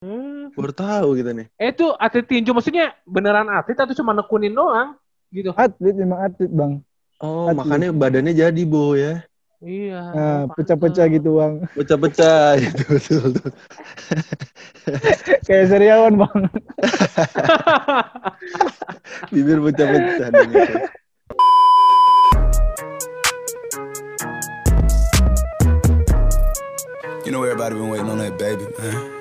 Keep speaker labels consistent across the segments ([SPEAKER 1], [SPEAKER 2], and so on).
[SPEAKER 1] Hmm.
[SPEAKER 2] Baru tahu kita nih.
[SPEAKER 1] Eh itu atlet tinju maksudnya beneran atlet atau cuma nekunin doang gitu?
[SPEAKER 3] Atlet memang atlet bang.
[SPEAKER 2] Oh,
[SPEAKER 3] Atlet.
[SPEAKER 2] makanya badannya jadi, Bo ya.
[SPEAKER 1] Iya.
[SPEAKER 3] Nah, pecah-pecah gitu bang.
[SPEAKER 2] Pecah-pecah gitu, betul, betul.
[SPEAKER 3] Kayak seriawan bang.
[SPEAKER 2] Bibir pecah-pecah. gitu.
[SPEAKER 4] You know everybody been waiting on that baby, man.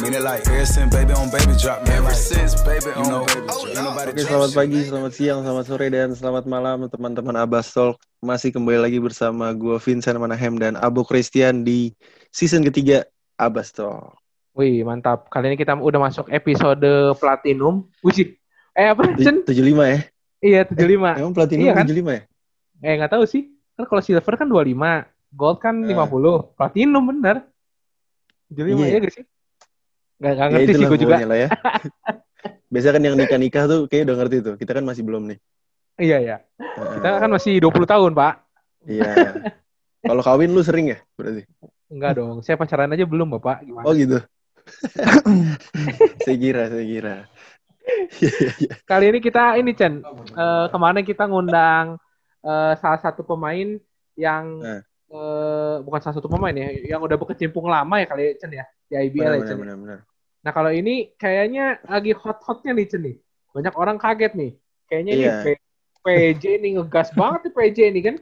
[SPEAKER 4] Mean it like ever since baby on baby drop, man. Ever since baby on know, baby drop. Ain't nobody
[SPEAKER 2] Oke, selamat pagi, selamat siang, selamat sore, dan selamat malam teman-teman Abbas Talk. Masih kembali lagi bersama gue Vincent Manahem dan Abu Christian di season ketiga Abbas Talk.
[SPEAKER 1] Wih mantap. Kali ini kita udah masuk episode platinum. Wih, eh apa? Cen?
[SPEAKER 2] Tu- 75 ya?
[SPEAKER 1] Iya 75.
[SPEAKER 2] Emang platinum
[SPEAKER 1] Iya kan?
[SPEAKER 2] 75 ya?
[SPEAKER 1] Eh nggak tahu sih. Kan kalau silver kan 25, gold kan
[SPEAKER 2] Eh.
[SPEAKER 1] 50, platinum bener. 75
[SPEAKER 2] Iya.
[SPEAKER 1] ya gak sih? Nggak, nggak
[SPEAKER 2] Ya
[SPEAKER 1] ngerti sih
[SPEAKER 2] itulah
[SPEAKER 1] gue juga.
[SPEAKER 2] lah ya. Biasa kan yang nikah-nikah tuh kayak udah ngerti tuh. Kita kan masih belum nih.
[SPEAKER 1] Iya iya.
[SPEAKER 2] Heeh.
[SPEAKER 1] Kita kan masih 20 tahun pak.
[SPEAKER 2] Iya. Kalau kawin lu sering ya berarti?
[SPEAKER 1] Enggak dong. Saya pacaran aja belum bapak. Gimana?
[SPEAKER 2] Oh gitu. saya kira, saya kira.
[SPEAKER 1] Kali ini kita ini Chen. eh, kemarin kita ngundang eh, salah satu pemain yang
[SPEAKER 2] Eh.
[SPEAKER 1] eh, bukan salah satu pemain ya, yang udah berkecimpung lama ya kali Chen ya di IBL
[SPEAKER 2] Benar,
[SPEAKER 1] ya
[SPEAKER 2] benar,
[SPEAKER 1] Chen.
[SPEAKER 2] benar, benar.
[SPEAKER 1] Nah kalau ini kayaknya lagi hot-hotnya nih Chen nih. Banyak orang kaget nih. Kayaknya
[SPEAKER 2] Iya.
[SPEAKER 1] ini P- PJ nih ngegas banget nih PJ nih kan.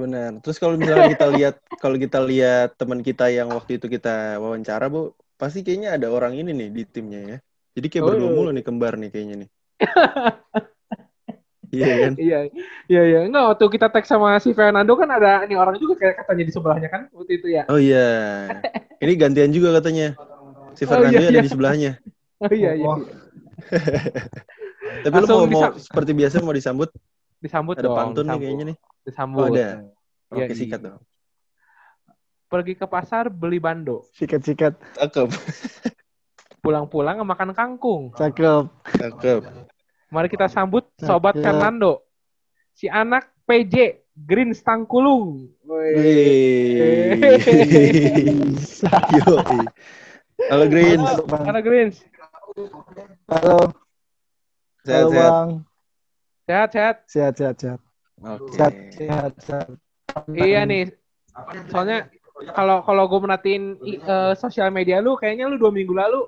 [SPEAKER 2] Benar. Terus kalau misalnya kita lihat kalau kita lihat teman kita yang waktu itu kita wawancara, Bu, pasti kayaknya ada orang ini nih di timnya ya. Jadi kayak
[SPEAKER 1] Oh.
[SPEAKER 2] berdua mulu nih kembar nih kayaknya nih. Iya kan?
[SPEAKER 1] iya, iya, iya. Enggak, waktu kita tag sama si Fernando kan ada ini orang juga kayak katanya di sebelahnya kan waktu itu ya.
[SPEAKER 2] Oh iya. Ini gantian juga katanya. Si
[SPEAKER 1] Oh,
[SPEAKER 2] Fernando
[SPEAKER 1] iya,
[SPEAKER 2] ada
[SPEAKER 1] iya.
[SPEAKER 2] di sebelahnya.
[SPEAKER 1] Oh iya, iya. Iya.
[SPEAKER 2] Tapi lu
[SPEAKER 1] Langsung
[SPEAKER 2] mau, mau
[SPEAKER 1] disam-
[SPEAKER 2] seperti biasa mau disambut?
[SPEAKER 1] Disambut
[SPEAKER 2] Ada
[SPEAKER 1] dong.
[SPEAKER 2] pantun nih
[SPEAKER 1] disambut.
[SPEAKER 2] kayaknya nih.
[SPEAKER 1] Disambut.
[SPEAKER 2] Oh, ada.
[SPEAKER 1] Iya,
[SPEAKER 2] Oke,
[SPEAKER 1] iya.
[SPEAKER 2] sikat dong.
[SPEAKER 1] Pergi ke pasar beli bando.
[SPEAKER 3] Sikat-sikat.
[SPEAKER 2] Cakep.
[SPEAKER 1] Pulang-pulang makan kangkung.
[SPEAKER 3] Cakep.
[SPEAKER 2] Cakep.
[SPEAKER 1] Mari kita sambut Sobat
[SPEAKER 3] Cakep.
[SPEAKER 1] Fernando. Si anak PJ Green Stangkulung. Wih.
[SPEAKER 2] Wih. Yo. Halo Green.
[SPEAKER 3] Halo, Bang.
[SPEAKER 1] Greens.
[SPEAKER 3] Halo.
[SPEAKER 2] Sehat
[SPEAKER 3] Halo
[SPEAKER 2] sehat.
[SPEAKER 3] bang.
[SPEAKER 1] Sehat, sehat.
[SPEAKER 3] Sehat, sehat, sehat.
[SPEAKER 2] Oke.
[SPEAKER 3] Sehat, sehat, sehat.
[SPEAKER 1] Iya nih. Soalnya kalau kalau gue merhatiin eh, sosial media lu, kayaknya lu dua minggu lalu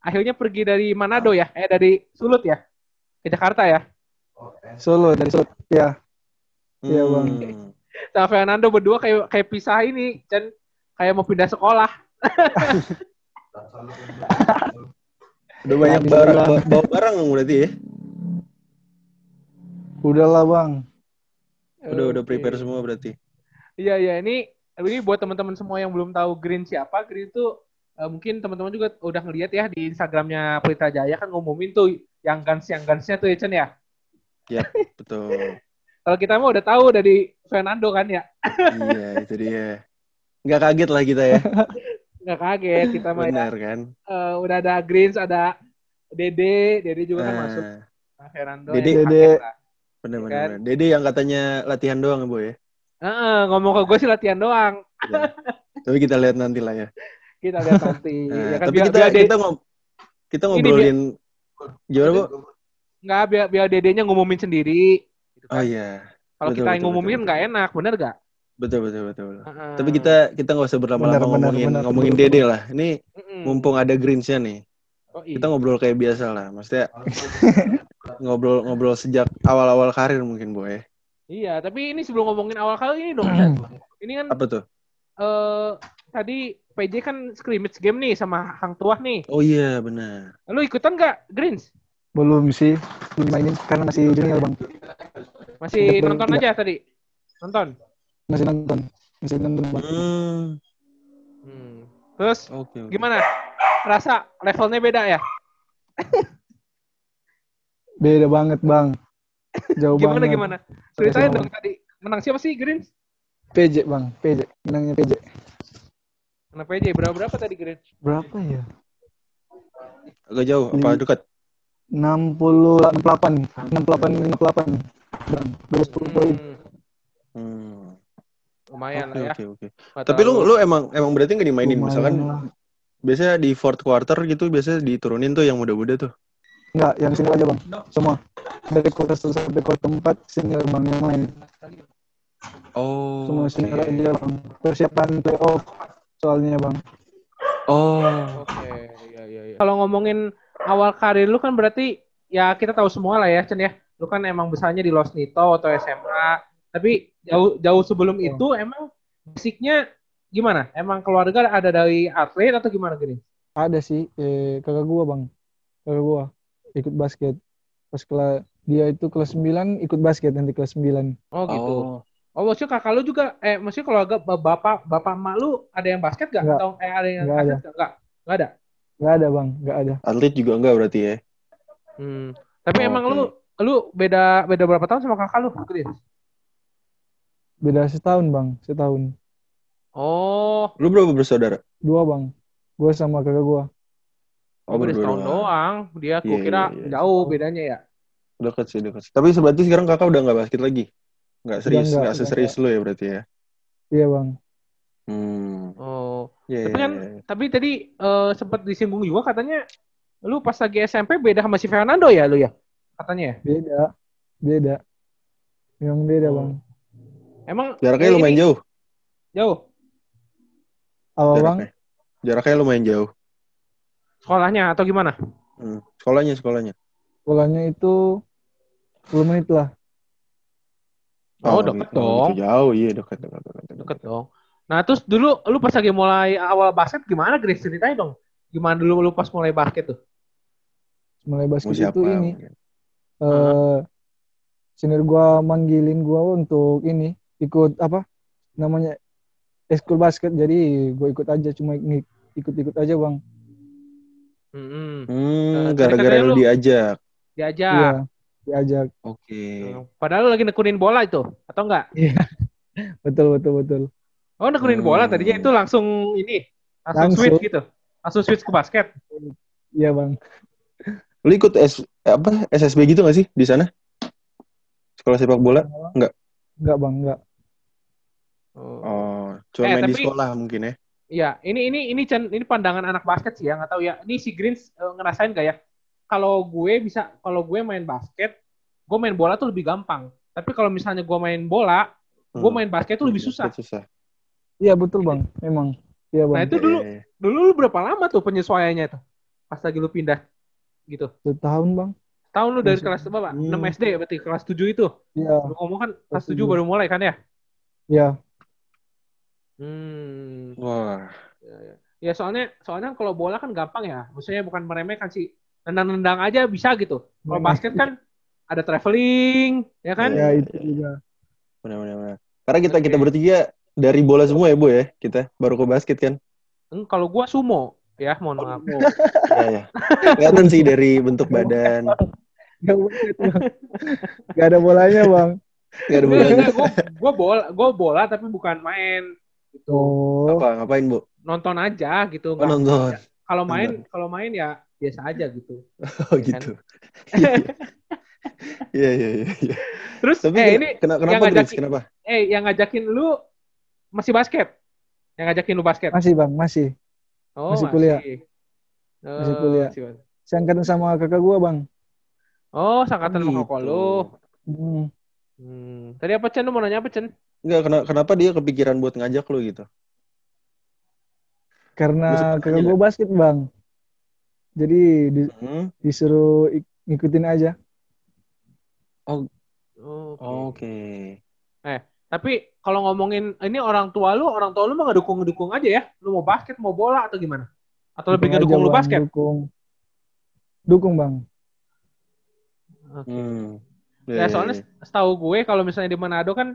[SPEAKER 1] akhirnya pergi dari Manado ya? Eh dari Sulut ya? Ke Jakarta ya?
[SPEAKER 3] Solo dari Solo. Ya. Iya, Bang.
[SPEAKER 2] Hmm.
[SPEAKER 1] Sama Fernando berdua kayak kayak pisah ini, dan kayak mau pindah sekolah.
[SPEAKER 2] Udah banyak barang, bawa, bawa barang berarti ya?
[SPEAKER 3] Udahlah bang.
[SPEAKER 2] Udah udah
[SPEAKER 1] Oke.
[SPEAKER 2] prepare semua berarti.
[SPEAKER 1] Iya iya ini ini buat teman-teman semua yang belum tahu Green siapa, Green itu eh, mungkin teman-teman juga udah ngeliat ya di Instagramnya Pelita Jaya kan ngumumin tuh yang guns yang gunsnya tuh ya Chen ya.
[SPEAKER 2] Ya, betul.
[SPEAKER 1] Kalau kita mah udah tahu dari Fernando kan ya.
[SPEAKER 2] iya, itu dia. Nggak kaget lah kita ya.
[SPEAKER 1] Nggak kaget kita mah ya.
[SPEAKER 2] Benar kan?
[SPEAKER 1] Eh, udah ada Greens, ada Dede, Dede juga kan
[SPEAKER 2] Ah,
[SPEAKER 1] masuk. Nah, Fernando
[SPEAKER 2] Dede.
[SPEAKER 1] yang
[SPEAKER 3] Dede.
[SPEAKER 2] benar benar.
[SPEAKER 1] Kan?
[SPEAKER 2] Dede yang katanya latihan doang ya, Boy ya.
[SPEAKER 1] Heeh, ngomong ke gue sih latihan doang.
[SPEAKER 2] Ya. Tapi kita lihat nanti lah ya.
[SPEAKER 1] Kita lihat nanti.
[SPEAKER 2] Nah,
[SPEAKER 1] ya kan
[SPEAKER 2] tapi
[SPEAKER 1] biar,
[SPEAKER 2] kita
[SPEAKER 1] biar
[SPEAKER 2] kita ngob kita
[SPEAKER 1] Ini
[SPEAKER 2] ngobrolin gimana, Bu?
[SPEAKER 1] nggak biar, biar Dedenya ngumumin sendiri. Gitu
[SPEAKER 2] Oh
[SPEAKER 1] kan.
[SPEAKER 2] iya.
[SPEAKER 1] Kalau kita yang ngumumin nggak enak, bener gak?
[SPEAKER 2] Betul betul betul.
[SPEAKER 1] Heeh.
[SPEAKER 2] Tapi kita kita nggak usah berlama-lama ngomongin
[SPEAKER 3] benar.
[SPEAKER 2] ngomongin Dede lah. Ini mumpung ada greensnya nih.
[SPEAKER 1] Oh, iya.
[SPEAKER 2] Kita ngobrol kayak biasa lah. Maksudnya ngobrol ngobrol sejak awal-awal karir mungkin, Boy.
[SPEAKER 1] Iya, tapi ini sebelum ngomongin awal kali ini dong. Chan. ini kan
[SPEAKER 2] Apa tuh?
[SPEAKER 1] eh tadi PJ kan scrimmage game nih sama Hang Tuah nih.
[SPEAKER 2] Oh iya, benar.
[SPEAKER 1] Lu ikutan nggak Greens?
[SPEAKER 3] Belum sih. Belum mainin karena masih junior bang.
[SPEAKER 1] Masih nonton aja tadi? Nonton?
[SPEAKER 3] Masih nonton. Masih nonton bang.
[SPEAKER 2] Hmm.
[SPEAKER 1] Hmm. Terus
[SPEAKER 2] Oke. oke.
[SPEAKER 1] gimana? Rasa levelnya beda ya?
[SPEAKER 3] Beda banget bang. Jauh
[SPEAKER 1] Gimana
[SPEAKER 3] banget.
[SPEAKER 1] gimana? Ceritain
[SPEAKER 3] Jauh
[SPEAKER 1] dong tadi. Menang siapa sih Greens?
[SPEAKER 3] PJ bang. PJ. Menangnya PJ.
[SPEAKER 1] Menang PJ berapa berapa tadi Greens?
[SPEAKER 3] Berapa ya?
[SPEAKER 2] Agak jauh apa dekat?
[SPEAKER 3] 68. 68. 58. Bang. 20 poin.
[SPEAKER 1] Hmm.
[SPEAKER 2] Hmm.
[SPEAKER 1] Lumayan
[SPEAKER 2] Oke
[SPEAKER 1] lah ya.
[SPEAKER 2] oke oke.
[SPEAKER 1] Nggak
[SPEAKER 2] Tapi lu lu emang emang berarti nggak dimainin
[SPEAKER 3] Lumayan
[SPEAKER 2] misalkan
[SPEAKER 3] lah.
[SPEAKER 2] biasanya di fourth quarter gitu biasanya diturunin tuh yang muda-muda tuh.
[SPEAKER 3] Enggak, yang sini aja bang. Semua. Dari kuarter satu sampai kuarter empat senior bang yang main.
[SPEAKER 2] Oh.
[SPEAKER 3] Semua senior aja bang. Persiapan playoff soalnya bang.
[SPEAKER 2] Oh.
[SPEAKER 1] Oke, iya iya iya. Kalau ngomongin awal karir lu kan berarti ya kita tahu semua lah ya, Chen ya. Lu kan emang besarnya di Los Nito atau SMA. Tapi jauh jauh sebelum
[SPEAKER 3] Oh.
[SPEAKER 1] itu emang basicnya gimana? Emang keluarga ada dari atlet atau gimana gini?
[SPEAKER 3] Ada sih eh, kakak gua bang. Kakak gua ikut basket. Pas kelas dia itu kelas 9 ikut basket nanti kelas 9.
[SPEAKER 1] Oh gitu.
[SPEAKER 2] Oh.
[SPEAKER 1] Oh, maksudnya kakak lu juga, eh maksudnya keluarga ba- bapak bapak emak lu ada yang basket gak?
[SPEAKER 3] Nggak.
[SPEAKER 1] Atau eh ada yang
[SPEAKER 3] Nggak
[SPEAKER 1] atlet gak? Nggak, nggak ada.
[SPEAKER 3] Nggak ada bang, nggak ada.
[SPEAKER 2] Atlet juga enggak berarti ya?
[SPEAKER 1] Hmm. Tapi
[SPEAKER 2] Oh,
[SPEAKER 1] emang
[SPEAKER 2] oke.
[SPEAKER 1] lu lu beda beda berapa tahun sama kakak lu? Chris?
[SPEAKER 3] Beda setahun bang, setahun.
[SPEAKER 1] Oh,
[SPEAKER 2] Lu berapa bersaudara?
[SPEAKER 3] Dua bang. Gua sama kakak gua.
[SPEAKER 1] oh beda setahun doang. Dia gua
[SPEAKER 2] Iya,
[SPEAKER 1] kira
[SPEAKER 2] iya, iya.
[SPEAKER 1] jauh bedanya ya.
[SPEAKER 2] Dekat sih, dekat. Tapi berarti sekarang kakak udah nggak basket lagi? Nggak serius,
[SPEAKER 3] nggak,
[SPEAKER 2] seserius lu ya berarti ya?
[SPEAKER 3] Iya bang.
[SPEAKER 2] Hmm.
[SPEAKER 1] Oh,
[SPEAKER 2] Iya,
[SPEAKER 1] Tapi kan-
[SPEAKER 2] iya.
[SPEAKER 1] tapi tadi eh, sempat disinggung juga katanya lu pas lagi SMP beda sama si Fernando ya lu ya? Katanya ya.
[SPEAKER 3] Beda. Beda. Memang beda
[SPEAKER 1] Oh.
[SPEAKER 3] bang.
[SPEAKER 1] Emang
[SPEAKER 2] Jaraknya
[SPEAKER 1] eh,
[SPEAKER 2] lumayan
[SPEAKER 1] ini
[SPEAKER 2] jauh.
[SPEAKER 1] Jauh.
[SPEAKER 3] Apa bang?
[SPEAKER 2] Jaraknya. Lumayan jauh.
[SPEAKER 1] Sekolahnya atau gimana?
[SPEAKER 2] Hmm. Sekolahnya, sekolahnya.
[SPEAKER 3] Sekolahnya itu 10 menit lah.
[SPEAKER 1] Oh, deket
[SPEAKER 2] gitu
[SPEAKER 1] dong.
[SPEAKER 2] jauh, iya dekat, dekat, dekat, dekat.
[SPEAKER 1] Deket dong. Nah, terus dulu lu pas lagi mulai awal basket gimana, Grace? Ceritain dong. Gimana dulu lu pas mulai basket tuh?
[SPEAKER 3] Mulai
[SPEAKER 2] Mau
[SPEAKER 3] basket
[SPEAKER 2] siapa?
[SPEAKER 3] itu ini. eh senior gua manggilin gua untuk ini ikut apa namanya ekskul basket jadi gua ikut aja cuma ikut-ikut aja bang
[SPEAKER 1] Hmm,
[SPEAKER 2] Hmm,
[SPEAKER 1] Eh,
[SPEAKER 2] gara-gara lu diajak.
[SPEAKER 1] diajak.
[SPEAKER 3] iya diajak
[SPEAKER 2] Oke.
[SPEAKER 1] Hmm, Padahal lu lagi nekunin bola itu, atau enggak?
[SPEAKER 3] betul betul betul
[SPEAKER 1] Oh, nekunin
[SPEAKER 2] Hmm.
[SPEAKER 1] bola tadinya itu langsung ini, langsung,
[SPEAKER 3] Langsung.
[SPEAKER 1] switch gitu. Langsung switch ke basket.
[SPEAKER 3] iya bang
[SPEAKER 2] Lu ikut S apa SSB gitu gak sih di sana? Sekolah sepak bola?
[SPEAKER 3] enggak bang enggak
[SPEAKER 1] Oh.
[SPEAKER 2] Oh, cuma
[SPEAKER 1] Eh,
[SPEAKER 2] main di
[SPEAKER 1] tapi-
[SPEAKER 2] sekolah mungkin ya.
[SPEAKER 1] Iya, ini ini ini ini pandangan anak basket sih ya, nggak tahu ya. Ini si Greens eh, ngerasain gak ya? Kalau gue bisa, kalau gue main basket, gue main bola tuh lebih gampang. Tapi kalau misalnya gue main bola, gue
[SPEAKER 2] Hmm.
[SPEAKER 1] main basket tuh lebih susah.
[SPEAKER 2] Susah.
[SPEAKER 3] iya betul bang memang iya
[SPEAKER 1] Nah
[SPEAKER 3] bang
[SPEAKER 1] itu dulu,
[SPEAKER 2] Iya, iya.
[SPEAKER 1] dulu lu berapa lama tuh penyesuaiannya tuh? Pas lagi lu pindah gitu.
[SPEAKER 3] setahun bang
[SPEAKER 1] Tahun lu dari kelas berapa?
[SPEAKER 2] Hmm.
[SPEAKER 1] 6 SD berarti kelas 7 itu.
[SPEAKER 3] iya
[SPEAKER 1] Lu ngomong kan kelas
[SPEAKER 3] Kelas
[SPEAKER 1] 7
[SPEAKER 3] tujuh.
[SPEAKER 1] baru mulai kan ya?
[SPEAKER 3] iya
[SPEAKER 1] Hmm.
[SPEAKER 2] Wah.
[SPEAKER 1] Ya, ya. Ya, soalnya soalnya kalau bola kan gampang ya. Maksudnya bukan meremehkan sih. Nendang-nendang aja bisa gitu. Kalau basket kan ada traveling, ya kan?
[SPEAKER 3] ya itu juga
[SPEAKER 2] Benar benar benar. Karena kita
[SPEAKER 1] Oke.
[SPEAKER 2] kita bertiga dari bola semua ya, Bu ya. Kita baru ke basket kan.
[SPEAKER 1] Hmm, Kalau gua sumo, ya mohon maaf.
[SPEAKER 2] Iya, ya. Kelihatan sih dari bentuk badan.
[SPEAKER 3] Bang. Nggak ada bolanya bang
[SPEAKER 2] Enggak ada bolanya.
[SPEAKER 1] gua bola, gua bola tapi bukan main. Gitu.
[SPEAKER 3] oh
[SPEAKER 2] Apa? Ngapain, Bu?
[SPEAKER 1] Nonton aja gitu.
[SPEAKER 2] Oh, nonton.
[SPEAKER 1] Kalau main, kalau main ya biasa aja gitu.
[SPEAKER 2] Oh, gitu. Iya, iya, iya. iya.
[SPEAKER 1] Terus
[SPEAKER 2] Tapi
[SPEAKER 1] eh ini
[SPEAKER 2] kena-
[SPEAKER 1] yang
[SPEAKER 2] kenapa, Gris?
[SPEAKER 1] ngajakin-
[SPEAKER 2] Kenapa?
[SPEAKER 1] eh yang ngajakin lu masih basket? Yang ngajakin lu basket?
[SPEAKER 3] masih bang masih
[SPEAKER 1] Oh,
[SPEAKER 3] masih kuliah.
[SPEAKER 1] Oh,
[SPEAKER 3] Masih kuliah.
[SPEAKER 1] masih-
[SPEAKER 3] seangkatan sama kakak gua bang
[SPEAKER 1] Oh, sangkatan sama
[SPEAKER 2] Gitu.
[SPEAKER 1] koko lu.
[SPEAKER 3] hmm.
[SPEAKER 1] Hmm. Tadi apa Chen? Lu mau nanya apa Chen?
[SPEAKER 2] Enggak, kena- kenapa dia kepikiran buat ngajak lu gitu?
[SPEAKER 3] Karena kakak
[SPEAKER 2] aja
[SPEAKER 3] gua basket bang jadi di-
[SPEAKER 2] Hmm?
[SPEAKER 3] disuruh ik- ngikutin aja
[SPEAKER 1] Oke.
[SPEAKER 2] Oke.
[SPEAKER 1] Tapi kalau ngomongin ini orang tua lu, orang tua lu mah ngedukung-ngedukung aja ya. Lu mau basket, mau bola atau gimana? Atau lebih
[SPEAKER 3] Dukung
[SPEAKER 1] ngedukung
[SPEAKER 3] aja,
[SPEAKER 1] lu
[SPEAKER 3] Bang.
[SPEAKER 1] basket?
[SPEAKER 3] dukung dukung bang
[SPEAKER 1] Oke.
[SPEAKER 2] Hmm.
[SPEAKER 1] Ya soalnya setahu gue kalau misalnya di Manado kan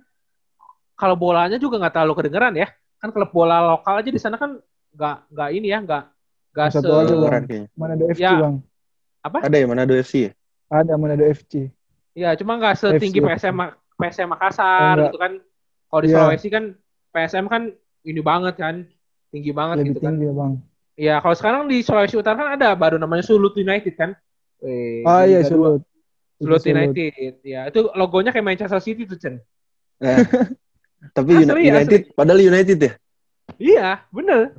[SPEAKER 1] kalau bolanya juga nggak terlalu kedengeran ya. Kan klub bola lokal aja di sana kan nggak nggak ini ya, nggak nggak se
[SPEAKER 3] Satu aja, Bang.
[SPEAKER 2] keren kayaknya.
[SPEAKER 3] mana ada FC
[SPEAKER 1] Ya.
[SPEAKER 3] bang
[SPEAKER 2] Ada ya Manado FC ya?
[SPEAKER 3] ada mana ada FC
[SPEAKER 1] Ya, cuma nggak setinggi
[SPEAKER 3] FC.
[SPEAKER 1] PSM PSM Makassar
[SPEAKER 3] Enggak.
[SPEAKER 1] gitu kan. Kalau di
[SPEAKER 3] Iya.
[SPEAKER 1] Sulawesi kan PSM kan ini banget kan, tinggi banget
[SPEAKER 3] lebih
[SPEAKER 1] gitu kan.
[SPEAKER 3] tinggi bang
[SPEAKER 1] Iya, kalau sekarang di Sulawesi Utara kan ada baru namanya Sulut United kan. Wih,
[SPEAKER 3] ah iya sulut
[SPEAKER 1] Sulut United. Ya, itu logonya kayak Manchester City tuh, Chen.
[SPEAKER 2] Nah, tapi
[SPEAKER 1] Asli,
[SPEAKER 2] Uni- United, padahal United ya?
[SPEAKER 1] Iya, bener.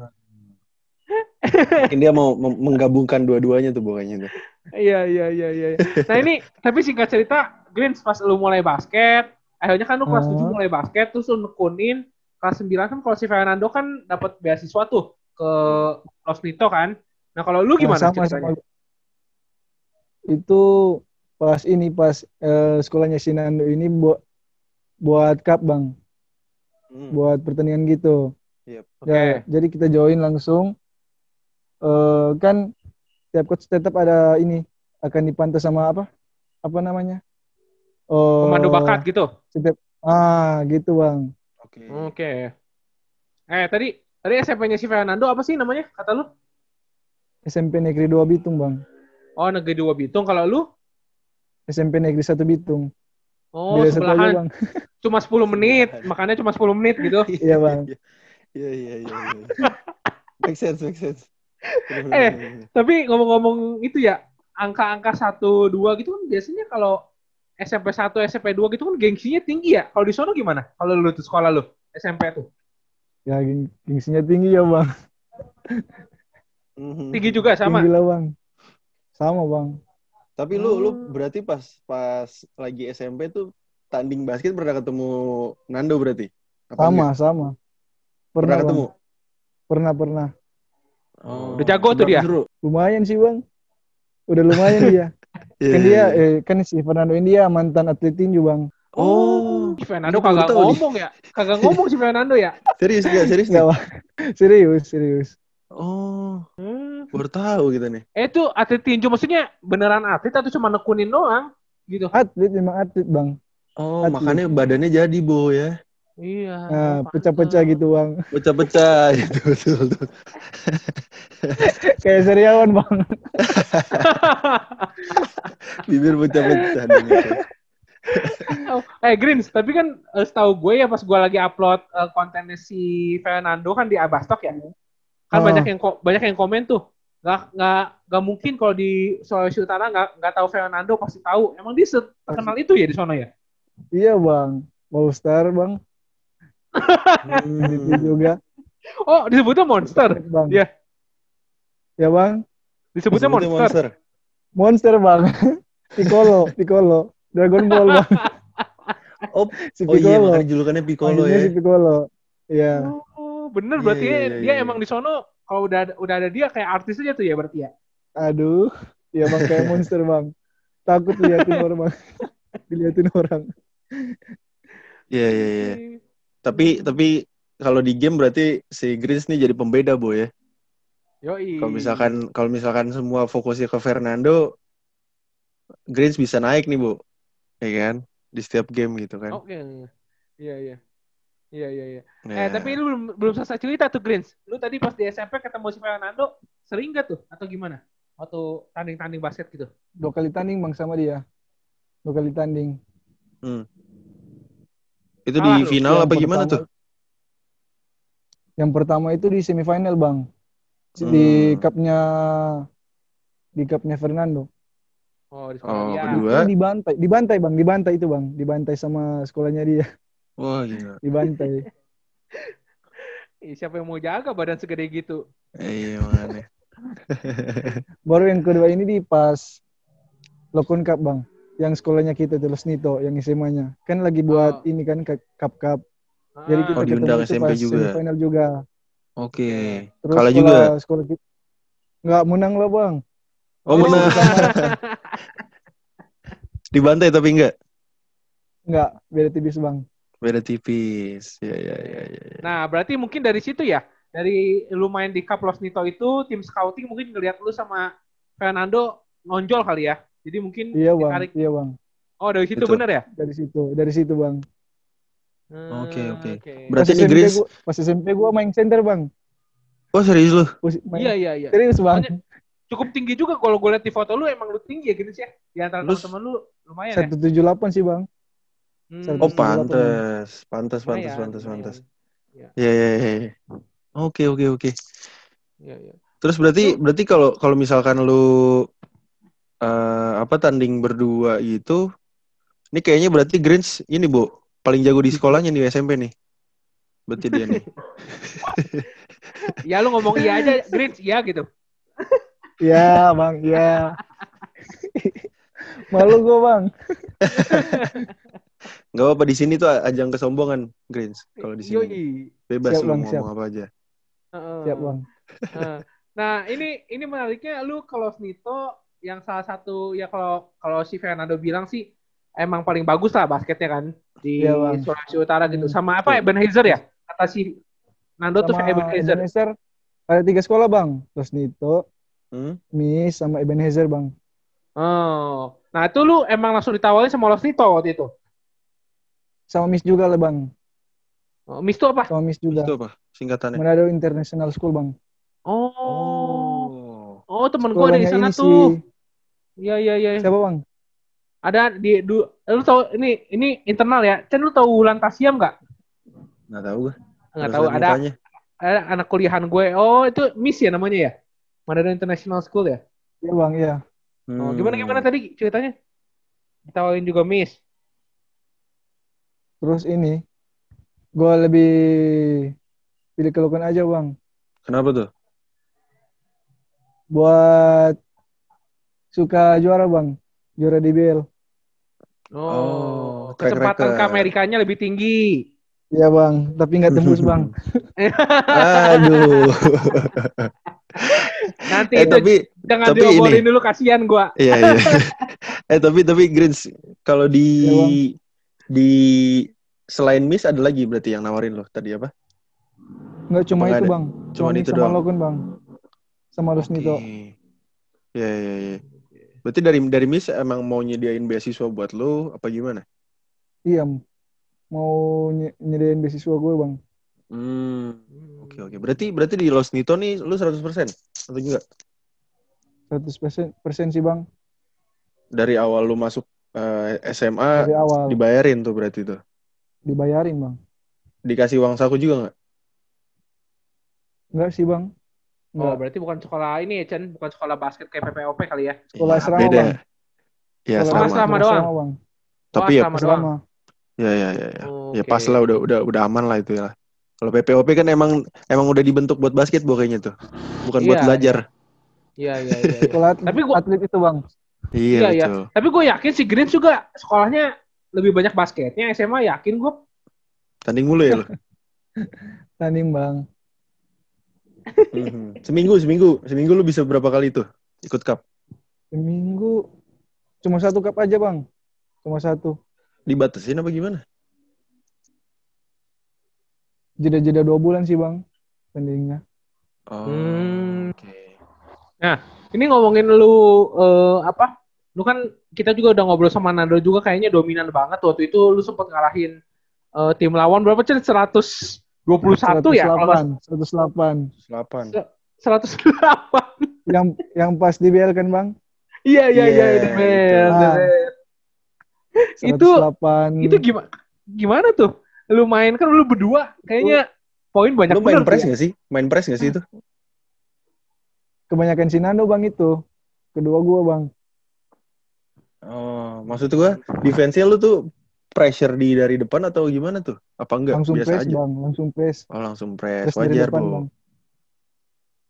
[SPEAKER 2] Mungkin dia mau menggabungkan dua-duanya tuh pokoknya tuh.
[SPEAKER 1] Iya iya iya iya. Nah ini tapi singkat cerita, Greens pas lu mulai basket, akhirnya kan lu kelas
[SPEAKER 3] Ah.
[SPEAKER 1] 7 mulai basket, terus lu nekunin kelas 9 kan kalau si Fernando kan dapat beasiswa tuh ke Los Nito kan. Nah kalau lu gimana
[SPEAKER 3] Nah, sama,
[SPEAKER 1] ceritanya?
[SPEAKER 3] sama. Itu pas ini pas eh, sekolahnya Sinando ini buat buat cup bang,
[SPEAKER 2] Hmm.
[SPEAKER 3] buat pertandingan gitu.
[SPEAKER 2] Yep.
[SPEAKER 1] Oke.
[SPEAKER 3] Ya, jadi kita join langsung. Eh kan tiap coach tetap ada ini akan dipantau sama apa? Apa namanya? Oh,
[SPEAKER 1] Komando bakat gitu.
[SPEAKER 3] Setiap ah gitu bang.
[SPEAKER 2] Oke.
[SPEAKER 1] Oke. Eh tadi tadi SMP-nya si Fernando apa sih namanya? Kata lu?
[SPEAKER 3] SMP Negeri 2 Bitung bang.
[SPEAKER 1] Oh Negeri 2 Bitung. Kalau lu?
[SPEAKER 3] SMP Negeri 1 Bitung.
[SPEAKER 1] Oh
[SPEAKER 3] Beda satu aja,
[SPEAKER 1] sebelahan.
[SPEAKER 3] bang.
[SPEAKER 1] Cuma 10 menit. Makanya cuma 10 menit gitu.
[SPEAKER 3] Iya, Bang.
[SPEAKER 2] Iya iya iya. iya. Make sense, make sense. Bener, bener,
[SPEAKER 1] Eh.
[SPEAKER 2] bener, bener.
[SPEAKER 1] Tapi ngomong-ngomong itu ya, angka-angka 1, 2 gitu kan biasanya kalau SMP 1, SMP 2 gitu kan gengsinya tinggi ya. Kalau di sono gimana? Kalau lu tuh sekolah lu, SMP tuh.
[SPEAKER 3] Ya geng gengsinya tinggi ya bang.
[SPEAKER 2] Mhm.
[SPEAKER 1] Tinggi juga sama.
[SPEAKER 3] Tinggi lah bang. Sama bang.
[SPEAKER 2] Tapi lu lu
[SPEAKER 1] Oh.
[SPEAKER 2] berarti pas pas lagi SMP tuh tanding basket pernah ketemu Nando berarti? Apa
[SPEAKER 3] Sama
[SPEAKER 2] enggak?
[SPEAKER 3] sama.
[SPEAKER 2] Pernah,
[SPEAKER 3] Pernah, Bang.
[SPEAKER 2] ketemu?
[SPEAKER 3] Pernah pernah.
[SPEAKER 2] Oh.
[SPEAKER 1] Udah jago tuh dia?
[SPEAKER 2] seru?
[SPEAKER 3] Lumayan sih bang. Udah lumayan dia.
[SPEAKER 2] Iya,
[SPEAKER 3] Kan
[SPEAKER 2] iya,
[SPEAKER 3] dia
[SPEAKER 2] iya.
[SPEAKER 3] eh, kan si Fernando ini dia mantan atlet tinju bang.
[SPEAKER 2] Oh,
[SPEAKER 1] Si Fernando kagak
[SPEAKER 2] nih.
[SPEAKER 1] ngomong ya. Kagak ngomong si Fernando ya.
[SPEAKER 2] serius gak? Serius
[SPEAKER 3] bang. serius serius.
[SPEAKER 2] Oh,
[SPEAKER 1] Hmm.
[SPEAKER 2] baru tahu kita nih.
[SPEAKER 1] Eh itu atlet tinju maksudnya beneran atlet atau cuma nekunin doang? Gitu.
[SPEAKER 3] Atlet memang atlet bang.
[SPEAKER 2] Oh,
[SPEAKER 3] Atlet.
[SPEAKER 2] makanya badannya jadi, Bo ya.
[SPEAKER 1] Iya.
[SPEAKER 3] Nah,
[SPEAKER 1] oh,
[SPEAKER 3] pecah-pecah gitu bang.
[SPEAKER 2] Pecah-pecah gitu betul, betul.
[SPEAKER 3] Kayak seriawan bang.
[SPEAKER 2] Bibir pecah-pecah gitu.
[SPEAKER 1] Oh, eh Greens, tapi kan eh, setahu gue ya pas gue lagi upload eh, kontennya si Fernando kan di Abastok ya. Kan
[SPEAKER 3] Oh.
[SPEAKER 1] banyak yang banyak yang komen tuh. Gak, nggak nggak mungkin kalau di Sulawesi Utara nggak nggak tahu Fernando pasti tahu. Emang dia terkenal itu ya di sana ya?
[SPEAKER 3] Iya bang. Star bang.
[SPEAKER 2] Hmm.
[SPEAKER 3] Itu juga.
[SPEAKER 1] Oh disebutnya monster.
[SPEAKER 3] Bang.
[SPEAKER 1] Iya.
[SPEAKER 3] Ya bang.
[SPEAKER 1] Disebutnya
[SPEAKER 2] Sebutnya
[SPEAKER 1] monster.
[SPEAKER 3] Monster bang. Piccolo, Piccolo. Dragon Ball bang.
[SPEAKER 2] Oh,
[SPEAKER 3] Si
[SPEAKER 2] oh iya,
[SPEAKER 3] Piccolo.
[SPEAKER 2] makanya julukannya Piccolo
[SPEAKER 3] Panggilnya
[SPEAKER 2] ya.
[SPEAKER 3] si Piccolo. Iya.
[SPEAKER 1] Oh bener
[SPEAKER 2] Iya,
[SPEAKER 1] berarti ya,
[SPEAKER 2] iya,
[SPEAKER 1] dia
[SPEAKER 2] iya.
[SPEAKER 1] emang di sono kalau udah ada- udah ada dia kayak artis aja tuh ya berarti ya.
[SPEAKER 3] Aduh. Iya bang kayak monster bang. Takut liatin orang bang. Diliatin orang.
[SPEAKER 2] Iya, iya, iya. Tapi tapi kalau di game berarti si Greens nih jadi pembeda, Bo ya.
[SPEAKER 1] Yoi.
[SPEAKER 2] Kalau misalkan kalau misalkan semua fokusnya ke Fernando, Greens bisa naik nih, Bu. Ya kan? Di setiap game gitu kan.
[SPEAKER 1] Oke. Iya iya. Iya iya iya.
[SPEAKER 2] Nah,
[SPEAKER 1] Eh tapi lu belum belum selesai cerita tuh Greens. Lu tadi pas di SMP ketemu si Fernando sering gak tuh atau gimana? Waktu tanding-tanding basket gitu.
[SPEAKER 3] Dua kali tanding bang sama dia. Dua kali tanding.
[SPEAKER 2] itu
[SPEAKER 1] kalah
[SPEAKER 2] di final apa gimana
[SPEAKER 3] pertama-
[SPEAKER 2] tuh?
[SPEAKER 3] Yang pertama itu di semifinal bang. Di
[SPEAKER 2] Hmm.
[SPEAKER 3] cupnya di cupnya Fernando.
[SPEAKER 1] Oh di
[SPEAKER 2] Oh,
[SPEAKER 1] sekolah dia.
[SPEAKER 2] kedua.
[SPEAKER 3] Itu dibantai, dibantai bang, dibantai itu bang, dibantai sama sekolahnya dia,
[SPEAKER 2] Wah, gila.
[SPEAKER 3] dibantai.
[SPEAKER 1] Siapa yang mau jaga badan segede gitu?
[SPEAKER 2] Eh, iya, makanya.
[SPEAKER 3] Baru yang kedua ini di pas Lokon Cup bang, yang sekolahnya kita tuh Los Nito, yang SMA-nya. Kan lagi buat
[SPEAKER 1] Oh.
[SPEAKER 3] ini kan cup cup. Jadi
[SPEAKER 1] Ah,
[SPEAKER 3] kita
[SPEAKER 2] Oh, diundang SMP
[SPEAKER 3] pas
[SPEAKER 2] juga.
[SPEAKER 3] semifinal juga.
[SPEAKER 2] Oke.
[SPEAKER 3] Terus
[SPEAKER 2] Kalah
[SPEAKER 3] sekolah,
[SPEAKER 2] juga.
[SPEAKER 3] Sekolah kita nggak menang lah bang.
[SPEAKER 2] Oh,
[SPEAKER 1] Oh.
[SPEAKER 2] benar. Dibantai tapi enggak.
[SPEAKER 3] Nggak beda tipis bang.
[SPEAKER 2] Beda tipis. Ya, ya, ya, ya. ya.
[SPEAKER 1] Nah, berarti mungkin dari situ ya. Dari lu main di Cup Los Nito itu, tim scouting mungkin ngelihat lu sama Fernando nonjol kali ya. Jadi mungkin
[SPEAKER 3] Iya bang,
[SPEAKER 1] ditarik.
[SPEAKER 3] iya bang.
[SPEAKER 1] Oh, dari situ bener ya?
[SPEAKER 3] Dari situ, dari situ bang.
[SPEAKER 1] Hmm,
[SPEAKER 2] Oke, oke.
[SPEAKER 1] oke.
[SPEAKER 2] Berarti
[SPEAKER 3] pas
[SPEAKER 2] ini Greens-
[SPEAKER 3] gua, pas SMP gua main center bang.
[SPEAKER 2] Oh, serius lu?
[SPEAKER 1] Iya, iya, iya.
[SPEAKER 3] Serius bang.
[SPEAKER 1] Soalnya cukup tinggi juga kalau gue lihat di foto lu emang lu tinggi ya gitu sih ya. Di antara teman-teman lu lumayan ya.
[SPEAKER 3] Satu tujuh delapan sih bang.
[SPEAKER 1] Hmm,
[SPEAKER 2] Oh,
[SPEAKER 3] tujuh delapan.
[SPEAKER 2] pantes. Pantes, pantes,
[SPEAKER 1] lumayan,
[SPEAKER 2] pantes,
[SPEAKER 1] lumayan.
[SPEAKER 2] pantes. Ya, ya, ya. ya. Oke, oke, oke.
[SPEAKER 1] Iya, iya.
[SPEAKER 2] Terus berarti berarti kalau kalau misalkan lu eh, apa tanding berdua gitu, ini kayaknya berarti Greens ini bu paling jago di sekolahnya nih SMP nih. Berarti dia nih.
[SPEAKER 1] Ya lu ngomong iya aja, Greens iya gitu.
[SPEAKER 3] Iya bang, iya. Malu gue bang.
[SPEAKER 2] Gak apa-apa di sini tuh ajang kesombongan, Greens. Kalau di sini
[SPEAKER 1] Yoi.
[SPEAKER 2] bebas
[SPEAKER 3] Siap,
[SPEAKER 2] lu
[SPEAKER 3] Bang,
[SPEAKER 2] ngomong
[SPEAKER 3] siap.
[SPEAKER 2] apa aja.
[SPEAKER 1] Heeh.
[SPEAKER 3] Siap bang.
[SPEAKER 1] Heeh. Nah, ini ini menariknya lu kalau Snito yang salah satu ya kalau kalau si Fernando bilang sih emang paling bagus lah basketnya kan di
[SPEAKER 3] Iya, Bang.
[SPEAKER 1] Sulawesi Utara gitu.
[SPEAKER 3] Hmm.
[SPEAKER 1] Sama apa Ebenezer ya? Kata si Nando tuh
[SPEAKER 3] Sama
[SPEAKER 1] Ebenezer.
[SPEAKER 3] Ebenezer. Ada tiga sekolah bang. Terus Nito,
[SPEAKER 2] Hmm?
[SPEAKER 3] Miss, sama Ebenezer bang.
[SPEAKER 1] Oh. Nah, itu lu emang langsung ditawarin sama Los Nito waktu itu.
[SPEAKER 3] Sama Miss juga lah bang.
[SPEAKER 1] Oh, Miss itu apa?
[SPEAKER 3] Sama Miss juga.
[SPEAKER 2] Itu apa singkatannya?
[SPEAKER 3] Manado International School bang.
[SPEAKER 1] Oh.
[SPEAKER 2] Oh.
[SPEAKER 1] Oh, temen gua ada di sana tuh.
[SPEAKER 3] si-
[SPEAKER 1] Iya, iya, iya.
[SPEAKER 3] Siapa bang?
[SPEAKER 1] Ada di du, lu tau ini ini internal ya. Cen lu tahu Wulan Tasiam nggak?
[SPEAKER 2] Nggak tahu gue.
[SPEAKER 1] Nggak tahu. Ada ada anak kuliahan gue. Oh, itu Miss ya namanya ya? Manado International School ya?
[SPEAKER 3] Iya bang, iya.
[SPEAKER 1] Oh, gimana gimana tadi ceritanya? Ditawarin juga Miss.
[SPEAKER 3] Terus ini, gue lebih pilih kelukan aja bang.
[SPEAKER 2] Kenapa tuh?
[SPEAKER 3] Buat suka juara bang, juara DBL.
[SPEAKER 1] Oh,
[SPEAKER 2] Oh, record.
[SPEAKER 1] ke Amerikanya lebih tinggi.
[SPEAKER 3] Iya bang, tapi nggak tembus bang.
[SPEAKER 2] Aduh.
[SPEAKER 1] Nanti
[SPEAKER 2] eh
[SPEAKER 1] itu
[SPEAKER 2] tapi
[SPEAKER 1] jangan
[SPEAKER 2] tapi
[SPEAKER 1] dulu kasihan gua.
[SPEAKER 2] iya iya. eh tapi tapi Greens kalau di
[SPEAKER 3] Bang.
[SPEAKER 2] Di selain Miss ada lagi berarti yang nawarin lo tadi apa?
[SPEAKER 3] Nggak cuma
[SPEAKER 2] Nggak
[SPEAKER 3] itu
[SPEAKER 2] ada.
[SPEAKER 3] bang,
[SPEAKER 2] Cuman
[SPEAKER 3] cuma
[SPEAKER 2] itu
[SPEAKER 3] sama
[SPEAKER 2] doang.
[SPEAKER 3] Logan bang, sama Rusnito.
[SPEAKER 2] Oke. Iya iya iya. Berarti dari dari Miss emang mau nyediain beasiswa buat lo apa gimana?
[SPEAKER 3] Iya, mau ny- nyediain beasiswa gue bang.
[SPEAKER 2] Hmm. Oke oke. Berarti berarti di Los Nito nih lu 100% atau enggak?
[SPEAKER 3] 100 persen, persen sih bang
[SPEAKER 2] Dari awal lu masuk eh, SMA
[SPEAKER 3] dari awal
[SPEAKER 2] dibayarin tuh berarti tuh.
[SPEAKER 3] dibayarin bang.
[SPEAKER 2] Dikasih uang saku juga nggak?
[SPEAKER 3] Enggak sih bang,
[SPEAKER 1] Oh,
[SPEAKER 3] Nggak.
[SPEAKER 1] berarti bukan sekolah ini ya, Chen, bukan sekolah basket kayak PPOP kali ya.
[SPEAKER 3] Sekolah
[SPEAKER 2] Iya,
[SPEAKER 3] asrama,
[SPEAKER 2] beda.
[SPEAKER 3] Bang.
[SPEAKER 2] Ya
[SPEAKER 1] Sekolah asrama doang.
[SPEAKER 3] bang.
[SPEAKER 2] Tapi
[SPEAKER 1] oh,
[SPEAKER 2] ya
[SPEAKER 1] asrama.
[SPEAKER 2] Ya ya ya ya. Ya
[SPEAKER 1] Oke.
[SPEAKER 2] pas lah udah udah udah aman lah itu ya. Kalau PPOP kan emang emang udah dibentuk buat basket kayaknya tuh. Bukan buat
[SPEAKER 1] Iya,
[SPEAKER 2] belajar.
[SPEAKER 1] Iya, iya, iya. iya. Tapi gua-
[SPEAKER 3] atlet itu bang.
[SPEAKER 1] Iya, Iya,
[SPEAKER 2] betul.
[SPEAKER 1] Tapi gue yakin si Green juga sekolahnya lebih banyak basketnya. SMA yakin gue.
[SPEAKER 2] Tanding mulu ya lo.
[SPEAKER 3] Tanding bang.
[SPEAKER 2] Mhm. Seminggu seminggu seminggu lu bisa berapa kali tuh ikut cup?
[SPEAKER 3] Seminggu cuma satu cup aja bang. Cuma satu.
[SPEAKER 2] Dibatasin apa gimana?
[SPEAKER 3] Jeda-jeda dua bulan sih bang. Tandingnya.
[SPEAKER 2] Oh,
[SPEAKER 1] Hmm.
[SPEAKER 2] oke.
[SPEAKER 1] Ini ngomongin lu eh, apa? Lu kan kita juga udah ngobrol sama Nando juga kayaknya dominan banget waktu itu lu sempat ngalahin eh, tim lawan berapa Chen? 121 ya? Kalau nggak
[SPEAKER 3] 108. 108.
[SPEAKER 2] 8.
[SPEAKER 1] 108.
[SPEAKER 3] Yang yang pas di BL kan bang?
[SPEAKER 1] Iya iya iya
[SPEAKER 2] Iya,
[SPEAKER 1] The Bear,
[SPEAKER 3] itu.
[SPEAKER 1] Bear. Itu-
[SPEAKER 3] 108.
[SPEAKER 1] Itu gimana gimana tuh? Lu main kan lu berdua kayaknya poin banyak
[SPEAKER 2] Lu main
[SPEAKER 1] bener
[SPEAKER 2] press
[SPEAKER 1] ya.
[SPEAKER 2] nggak sih? Main press nggak sih itu?
[SPEAKER 3] Kebanyakan Sinando bang itu. Kedua gua bang.
[SPEAKER 2] Oh, maksud gua defense-nya lu tuh pressure di dari depan atau gimana tuh? Apa enggak?
[SPEAKER 3] langsung
[SPEAKER 2] Biasa
[SPEAKER 3] press
[SPEAKER 2] aja.
[SPEAKER 3] bang. Langsung press.
[SPEAKER 2] Oh, langsung press.
[SPEAKER 3] Press
[SPEAKER 2] Wajar,
[SPEAKER 3] depan bang.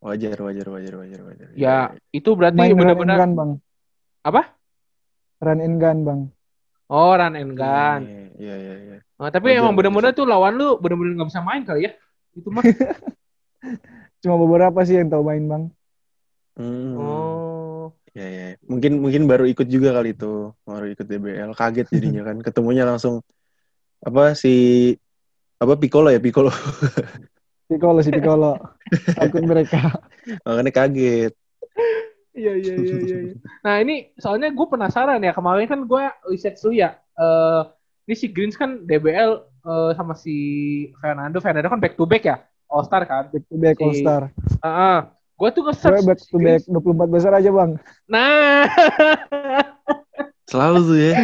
[SPEAKER 2] Wajar, wajar, wajar, wajar, wajar.
[SPEAKER 1] Ya, itu berarti
[SPEAKER 3] Main run and
[SPEAKER 1] benar-benar
[SPEAKER 3] gun bang.
[SPEAKER 1] apa?
[SPEAKER 3] Run and gun bang.
[SPEAKER 1] Oh, run and gun.
[SPEAKER 2] Iya, iya, iya.
[SPEAKER 1] Nah, tapi
[SPEAKER 2] Wajar,
[SPEAKER 1] emang
[SPEAKER 2] wajar.
[SPEAKER 1] bener-bener tuh lawan lu bener-bener nggak bisa main kali ya? Itu mah.
[SPEAKER 3] Cuma beberapa sih yang tahu main bang.
[SPEAKER 2] Hmm.
[SPEAKER 1] oh.
[SPEAKER 2] Ya, ya. Mungkin mungkin baru ikut juga kali itu, baru ikut DBL, kaget jadinya kan, ketemunya langsung apa si apa Piccolo ya Piccolo,
[SPEAKER 3] Piccolo si Piccolo. Takut mereka.
[SPEAKER 2] makanya kaget.
[SPEAKER 1] Iya iya iya iya. iya. Nah ini soalnya gue penasaran ya kemarin kan gue riset dulu ya. Eh ini si Greens kan DBL eh, sama si Fernando. Fernando kan back to back ya, All Star kan.
[SPEAKER 3] Back to back
[SPEAKER 1] Si-
[SPEAKER 3] All Star.
[SPEAKER 1] Heeh. Gue tuh
[SPEAKER 3] Gue
[SPEAKER 1] nge-search
[SPEAKER 3] back
[SPEAKER 1] si
[SPEAKER 3] to back 24 besar aja bang.
[SPEAKER 1] Nah,
[SPEAKER 2] Selalu tuh ya.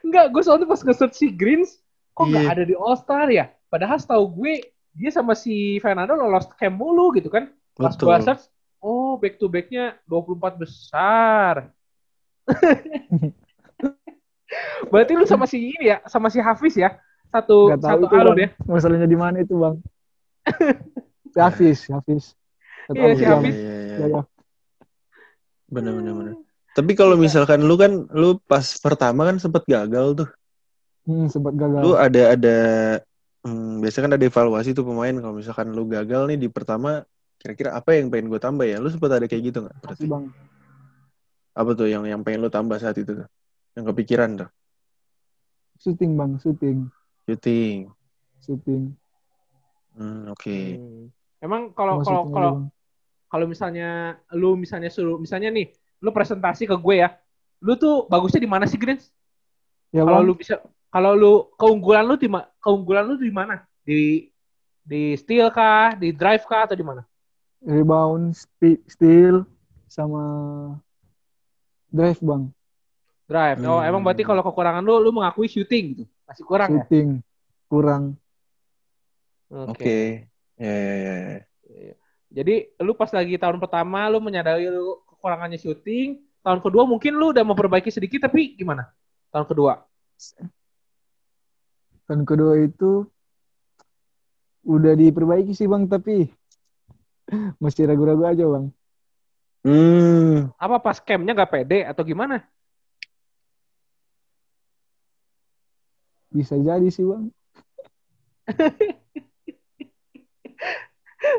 [SPEAKER 1] enggak gue soalnya pas nge-search si Greens kok nggak
[SPEAKER 2] Iya.
[SPEAKER 1] ada di All Star ya? Padahal setahu gue dia sama si Fernando lolos camp mulu gitu kan. Pas gue search, oh back to backnya 24 besar. Berarti lu sama si ini ya, sama si Hafiz ya, satu
[SPEAKER 3] Gak tahu
[SPEAKER 1] satu
[SPEAKER 3] itu bang.
[SPEAKER 1] ya.
[SPEAKER 3] Masalahnya di mana itu bang? Si Hafiz, Hafiz.
[SPEAKER 1] Iya, si
[SPEAKER 3] jam.
[SPEAKER 1] Hafiz.
[SPEAKER 2] Iya, iya,
[SPEAKER 3] Ya,
[SPEAKER 2] iya.
[SPEAKER 3] ya.
[SPEAKER 2] Bener, bener, bener. Tapi kalau misalkan lu kan, lu pas pertama kan sempet gagal tuh.
[SPEAKER 3] Hmm, sempat gagal.
[SPEAKER 2] Lu ada ada hmm, biasanya kan ada evaluasi tuh pemain kalau misalkan lu gagal nih di pertama kira-kira apa yang pengen gue tambah ya? Lu sempet ada kayak gitu nggak? Berarti
[SPEAKER 3] Makasih, Bang.
[SPEAKER 2] apa tuh yang yang pengen lu tambah saat itu tuh? Yang kepikiran tuh?
[SPEAKER 3] Syuting, Bang, syuting.
[SPEAKER 2] Shooting.
[SPEAKER 3] Syuting.
[SPEAKER 2] Hmm, oke.
[SPEAKER 1] Hmm. Emang kalau kalau kalau. Kalau misalnya lu misalnya suruh misalnya nih lu presentasi ke gue ya lu tuh bagusnya di mana sih Grins
[SPEAKER 3] Ya,
[SPEAKER 1] kalau lu bisa kalau lu keunggulan lu di keunggulan lu di mana di di steal kah di drive kah atau di mana
[SPEAKER 3] Rebound, steal, sama drive, Bang.
[SPEAKER 1] drive oh
[SPEAKER 2] Hmm.
[SPEAKER 1] emang berarti kalau kekurangan lu lu mengakui shooting gitu masih kurang ya
[SPEAKER 3] Shooting. Kurang.
[SPEAKER 2] Oke. Ya, ya, ya, ya.
[SPEAKER 1] Jadi lu pas lagi tahun pertama lu menyadari lu kekurangannya shooting tahun kedua mungkin lu udah memperbaiki sedikit tapi gimana tahun kedua
[SPEAKER 3] Dan kedua itu udah diperbaiki sih, Bang, tapi masih ragu-ragu aja, Bang.
[SPEAKER 2] Hmm,
[SPEAKER 1] apa pas campnya nggak pede atau gimana
[SPEAKER 3] Bisa jadi sih, Bang.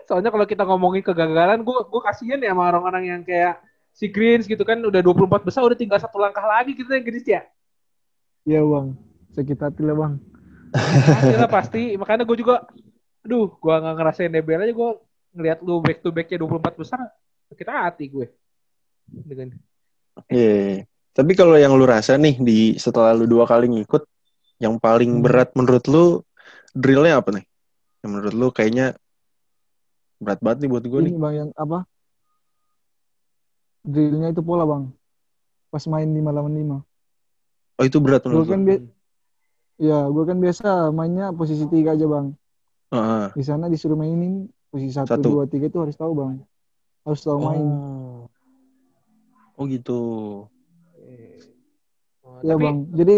[SPEAKER 1] Soalnya kalau kita ngomongin kegagalan, gue gue kasihan ya sama orang-orang yang kayak si Greens gitu kan udah 24 besar udah tinggal satu langkah lagi gitu ya Greens ya.
[SPEAKER 3] Iya, Bang. Sakit hati lah, Bang.
[SPEAKER 1] Pasti lah pasti. Makanya gue juga, aduh, gue nggak ngerasain DBL aja gue ngelihat lu back to backnya 24 besar, sakit hati gue. Dengan
[SPEAKER 2] iya, iya, iya. Tapi kalau yang lu rasa nih di setelah lu dua kali ngikut, yang paling
[SPEAKER 3] Hmm.
[SPEAKER 2] berat menurut lu drillnya apa nih? Yang menurut lu kayaknya berat banget nih buat gue nih.
[SPEAKER 3] Ini, Bang, yang apa? Drillnya itu pola, Bang. Pas main 5 lawan 5.
[SPEAKER 2] Oh itu berat
[SPEAKER 3] Gue
[SPEAKER 2] menurut lu?
[SPEAKER 3] kan, bi- ya, gue kan biasa mainnya posisi tiga aja, Bang.
[SPEAKER 2] Heeh.
[SPEAKER 3] Di sana disuruh mainin posisi satu,
[SPEAKER 2] Satu.
[SPEAKER 3] dua, tiga itu harus tahu, Bang. Harus tahu main.
[SPEAKER 2] Oh. Oh gitu.
[SPEAKER 1] Oh,
[SPEAKER 3] Ya,
[SPEAKER 1] tapi-
[SPEAKER 3] Bang. Jadi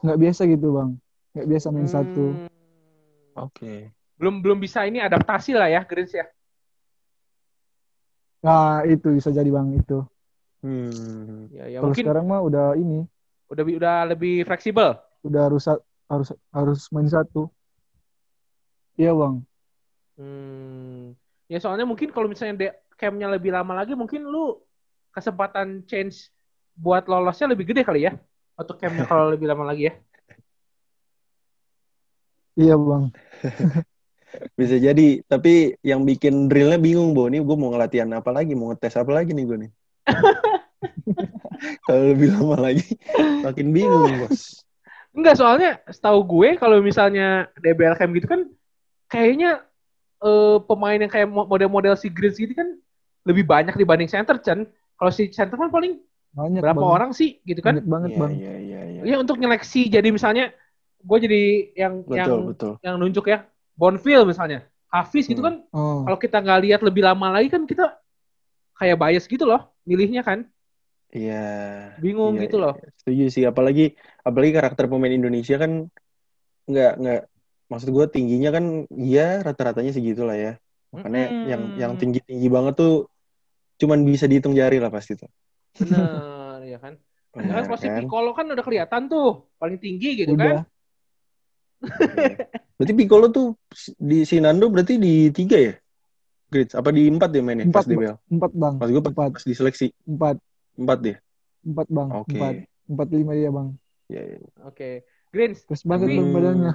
[SPEAKER 3] nggak biasa gitu, Bang. Nggak biasa main satu.
[SPEAKER 1] Hmm,
[SPEAKER 2] Oke.
[SPEAKER 1] Belum belum bisa ini adaptasi lah ya Greens ya.
[SPEAKER 3] Nah, itu bisa jadi, Bang, itu.
[SPEAKER 2] Hmm.
[SPEAKER 1] Ya, ya
[SPEAKER 3] Kalau
[SPEAKER 1] mungkin
[SPEAKER 3] sekarang mah udah ini,
[SPEAKER 1] udah udah lebih fleksibel.
[SPEAKER 3] udah harus harus harus main satu. Iya, Bang.
[SPEAKER 1] Hmm. Ya soalnya mungkin kalau misalnya de- campnya lebih lama lagi mungkin lu kesempatan change buat lolosnya lebih gede kali ya. Untuk campnya kalau lebih lama lagi ya.
[SPEAKER 3] Iya, Bang.
[SPEAKER 2] Bisa jadi. Tapi yang bikin drillnya bingung, Bo. Nih gue mau ngelatihan apa lagi? Mau ngetes apa lagi nih gue nih? Kalau lebih lama lagi, makin bingung, Bos.
[SPEAKER 1] Enggak soalnya setahu gue kalau misalnya DBL camp gitu kan kayaknya eh, pemain yang kayak mo- model-model si Greens gitu kan lebih banyak dibanding center Chan. Kalau si center kan paling
[SPEAKER 3] Banyak,
[SPEAKER 1] berapa
[SPEAKER 3] Bang.
[SPEAKER 1] orang sih gitu kan?
[SPEAKER 3] Banyak banget,
[SPEAKER 2] Iya,
[SPEAKER 3] Bang.
[SPEAKER 2] iya, iya, iya.
[SPEAKER 1] Ya untuk nyeleksi jadi misalnya gue jadi yang yang
[SPEAKER 2] Betul, betul.
[SPEAKER 1] yang nunjuk ya Bonfil misalnya Hafiz gitu
[SPEAKER 2] Hmm.
[SPEAKER 1] kan
[SPEAKER 3] Oh,
[SPEAKER 1] kalau kita nggak lihat lebih lama lagi kan kita kayak bias gitu loh milihnya kan
[SPEAKER 2] Iya.
[SPEAKER 1] bingung
[SPEAKER 2] Iya,
[SPEAKER 1] gitu loh
[SPEAKER 2] iya. Setuju sih. Apalagi apalagi karakter pemain Indonesia kan nggak nggak maksud gue tingginya kan iya rata-ratanya segitu lah ya. Makanya
[SPEAKER 1] Mm-mm.
[SPEAKER 2] yang yang tinggi tinggi banget tuh cuman bisa dihitung jari lah pasti tuh.
[SPEAKER 1] bener ya kan ya kan
[SPEAKER 2] Benar, kan?
[SPEAKER 1] Piccolo kan udah kelihatan tuh paling tinggi gitu
[SPEAKER 3] udah.
[SPEAKER 1] kan
[SPEAKER 2] Iya. Berarti Piccolo tuh di Sinando berarti di tiga ya? Grades apa di empat dia mainnya pas
[SPEAKER 3] Empat,
[SPEAKER 2] DBL?
[SPEAKER 3] Empat, Bang.
[SPEAKER 2] Pas gue pas,
[SPEAKER 3] Empat.
[SPEAKER 2] pas diseleksi
[SPEAKER 3] Empat.
[SPEAKER 2] empat dia.
[SPEAKER 3] Empat, Bang.
[SPEAKER 2] Oke.
[SPEAKER 3] Empat. Empat lima dia, Bang.
[SPEAKER 2] Iya, iya.
[SPEAKER 1] oke Greens
[SPEAKER 3] Terus banget, Bang, badannya.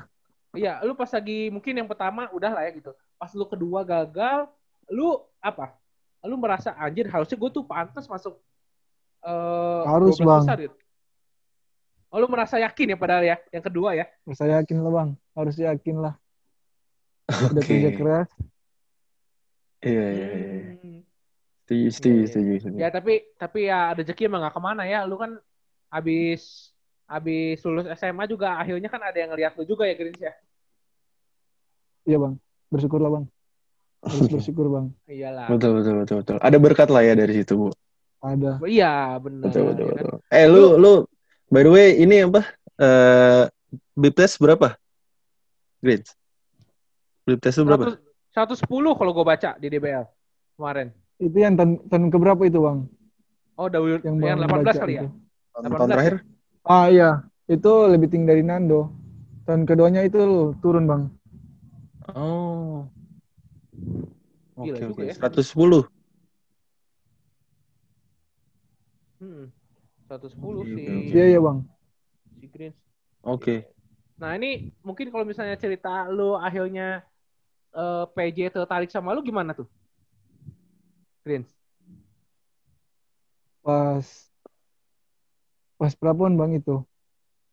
[SPEAKER 1] Iya, lu pas lagi mungkin yang pertama udah lah ya gitu. Pas lu kedua gagal, lu apa? Lu merasa anjir harusnya gue tuh pantas masuk eh
[SPEAKER 3] Harus,
[SPEAKER 1] 12
[SPEAKER 3] Bang.
[SPEAKER 1] besar gitu. Oh, lu merasa yakin ya padahal ya, yang kedua ya.
[SPEAKER 3] Saya yakin lah, Bang. Harus yakin lah. Udah
[SPEAKER 2] Oke.
[SPEAKER 3] kerja keras.
[SPEAKER 2] Iya, iya, iya. Setuju, setuju,
[SPEAKER 1] Iya, iya.
[SPEAKER 2] setuju, setuju.
[SPEAKER 1] Ya tapi tapi ya rezeki emang gak ke mana ya. Lu kan abis abis lulus SMA juga akhirnya kan ada yang ngeliat lu juga ya Grins ya.
[SPEAKER 3] Iya, Bang. Bersyukur lah, Bang. Harus bersyukur, Bang.
[SPEAKER 1] Iyalah.
[SPEAKER 2] Betul, betul, betul, betul. Ada berkat lah ya dari situ, Bu.
[SPEAKER 3] Ada.
[SPEAKER 1] Iya benar.
[SPEAKER 2] Betul, betul,
[SPEAKER 1] ya kan?
[SPEAKER 2] betul. Eh, lu, lu, by the way, ini apa? Eh, bip test berapa? Grades? Bip test lu berapa?
[SPEAKER 1] 100 110 kalau gue baca di DBL kemarin.
[SPEAKER 3] Itu yang tahun, tahun keberapa itu bang?
[SPEAKER 1] Oh, udah yang,
[SPEAKER 3] Yang,
[SPEAKER 1] yang
[SPEAKER 3] Bang
[SPEAKER 1] 18
[SPEAKER 3] baca
[SPEAKER 1] kali ya?
[SPEAKER 3] itu.
[SPEAKER 2] Tahun,
[SPEAKER 1] 18
[SPEAKER 2] tahun terakhir?
[SPEAKER 3] Ah iya, itu lebih tinggi dari Nando. Tahun keduanya itu turun bang.
[SPEAKER 2] Oh. Oke,
[SPEAKER 1] juga
[SPEAKER 2] oke.
[SPEAKER 1] ya.
[SPEAKER 2] 110.
[SPEAKER 1] Hmm. 110
[SPEAKER 2] Oke,
[SPEAKER 1] si,
[SPEAKER 2] oke, oke.
[SPEAKER 3] Iya iya bang.
[SPEAKER 1] si Greens.
[SPEAKER 2] Oke.
[SPEAKER 1] Nah ini mungkin kalau misalnya cerita lu akhirnya eh, PJ tertarik sama lu gimana tuh? Greens.
[SPEAKER 3] Pas pas prapon bang itu.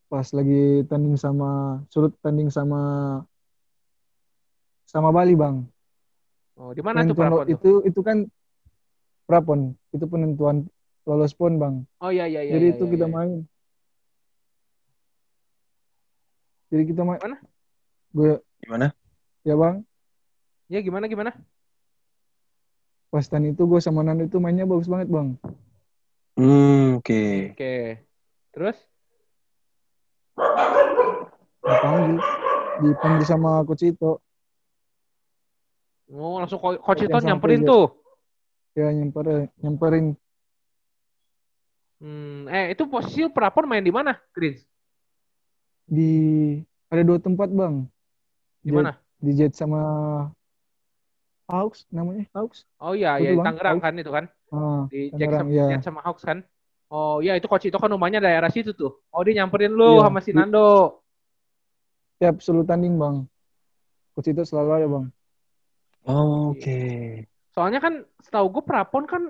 [SPEAKER 3] Pas lagi tanding sama surut tanding sama sama Bali bang.
[SPEAKER 1] Oh, di mana tuh Prapon
[SPEAKER 3] itu itu kan prapon itu penentuan lolos pon bang.
[SPEAKER 1] Oh iya iya iya.
[SPEAKER 3] Jadi
[SPEAKER 1] iya,
[SPEAKER 3] itu
[SPEAKER 1] iya,
[SPEAKER 3] kita
[SPEAKER 1] iya.
[SPEAKER 3] main. Jadi kita main.
[SPEAKER 1] Mana?
[SPEAKER 3] Gue
[SPEAKER 2] Gimana?
[SPEAKER 3] ya bang.
[SPEAKER 1] Ya gimana gimana?
[SPEAKER 3] Pas tanding itu gue sama Nando itu mainnya bagus banget bang.
[SPEAKER 2] Hmm, oke.
[SPEAKER 1] Oke. Terus?
[SPEAKER 3] Dipanggil, dipanggil sama Coach Ito.
[SPEAKER 1] Oh, langsung ko- coach
[SPEAKER 3] Yang
[SPEAKER 1] itu
[SPEAKER 3] sampai
[SPEAKER 1] nyamperin tuh.
[SPEAKER 3] Ya nyamperin, nyamperin
[SPEAKER 1] Hmm, eh itu posisi Prapon main di mana, Greens?
[SPEAKER 3] di ada dua tempat bang.
[SPEAKER 1] Di
[SPEAKER 3] Jet-
[SPEAKER 1] mana?
[SPEAKER 3] Di Jet sama Hawks namanya Hawks.
[SPEAKER 1] Oh iya,
[SPEAKER 3] Itu,
[SPEAKER 1] ya di. Tangerang kan itu kan.
[SPEAKER 3] Ah,
[SPEAKER 1] Di
[SPEAKER 3] Tangerang,
[SPEAKER 1] Jackson
[SPEAKER 3] iya.
[SPEAKER 1] Jet sama Hawks kan. Oh iya itu coach itu kan rumahnya daerah situ tuh. Oh dia nyamperin lu
[SPEAKER 3] Iya.
[SPEAKER 1] sama si Nando.
[SPEAKER 3] tiap selalu tanding bang. Coach Ito selalu ada bang.
[SPEAKER 2] Oh, Oke.
[SPEAKER 1] Soalnya kan setahu gue Prapon kan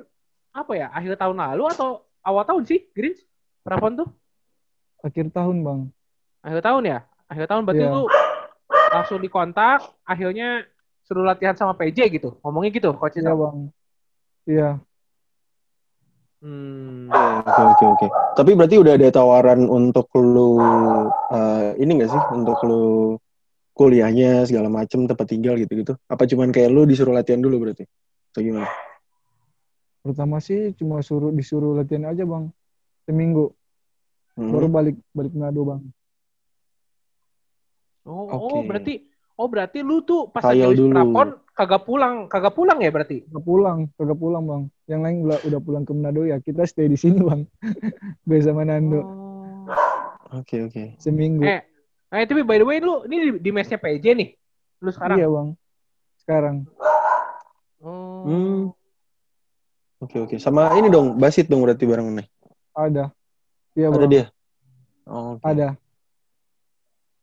[SPEAKER 1] apa ya akhir tahun lalu atau awal tahun sih Greens? Prapon tuh
[SPEAKER 3] Akhir tahun bang.
[SPEAKER 1] akhir tahun ya? Akhir tahun berarti
[SPEAKER 3] Iya.
[SPEAKER 1] lu langsung dikontak, akhirnya suruh latihan sama PJ gitu. Ngomongnya gitu coach.
[SPEAKER 3] Iya bang. Iya.
[SPEAKER 1] Hmm.
[SPEAKER 2] Oke, oke, oke. Tapi berarti udah ada tawaran untuk lu eh, ini gak sih? Untuk lu kuliahnya segala macem tempat tinggal gitu-gitu. Apa cuman kayak lu disuruh latihan dulu berarti? Atau gimana?
[SPEAKER 3] Pertama sih cuma suruh disuruh latihan aja bang. Seminggu.
[SPEAKER 2] Hmm.
[SPEAKER 3] Baru balik balik Manado bang.
[SPEAKER 1] Oh,
[SPEAKER 2] Oke.
[SPEAKER 1] oh berarti oh berarti lu tuh pas lagi. Prapon kagak pulang, kagak pulang ya berarti?
[SPEAKER 3] Kagak pulang, kagak pulang bang. Yang lain udah, udah pulang ke Manado ya. Kita stay di sini bang. Gue sama Nando
[SPEAKER 1] Oh.
[SPEAKER 2] Oke, oke.
[SPEAKER 3] seminggu.
[SPEAKER 1] Eh, eh tapi by the way lu ini di, di mesnya PJ nih. Lu sekarang.
[SPEAKER 3] Iya bang. Sekarang.
[SPEAKER 1] Oh.
[SPEAKER 2] Hmm. Oke, oke. Sama ini dong, Basit dong berarti bareng nih.
[SPEAKER 3] Ada. Iya
[SPEAKER 2] Ada
[SPEAKER 3] bang.
[SPEAKER 2] dia? Oh, oke.
[SPEAKER 3] Ada.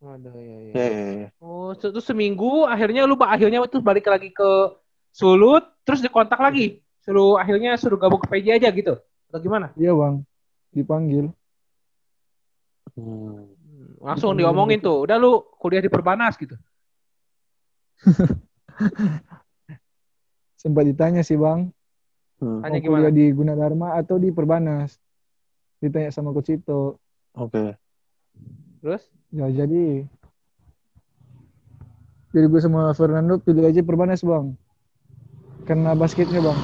[SPEAKER 1] Iya.
[SPEAKER 2] Ya, ya.
[SPEAKER 1] Oh, terus seminggu akhirnya lu akhirnya terus balik lagi ke Sulut, terus dikontak lagi. Suruh akhirnya suruh gabung ke PJ aja gitu. Atau gimana?
[SPEAKER 3] Iya bang. Dipanggil.
[SPEAKER 2] Hmm.
[SPEAKER 1] Hmm, Langsung diomongin tuh, udah lu kuliah di Perbanas gitu.
[SPEAKER 3] Sempat ditanya sih bang.
[SPEAKER 2] Hmm.
[SPEAKER 1] Tanya
[SPEAKER 3] mau kuliah
[SPEAKER 1] gimana?
[SPEAKER 3] di Gunadarma atau di Perbanas? Ditanya sama Coach Ito.
[SPEAKER 2] Oke.
[SPEAKER 1] Terus?
[SPEAKER 3] Ya jadi jadi gue sama Fernando pilih aja Perbanas bang. Karena basketnya bang.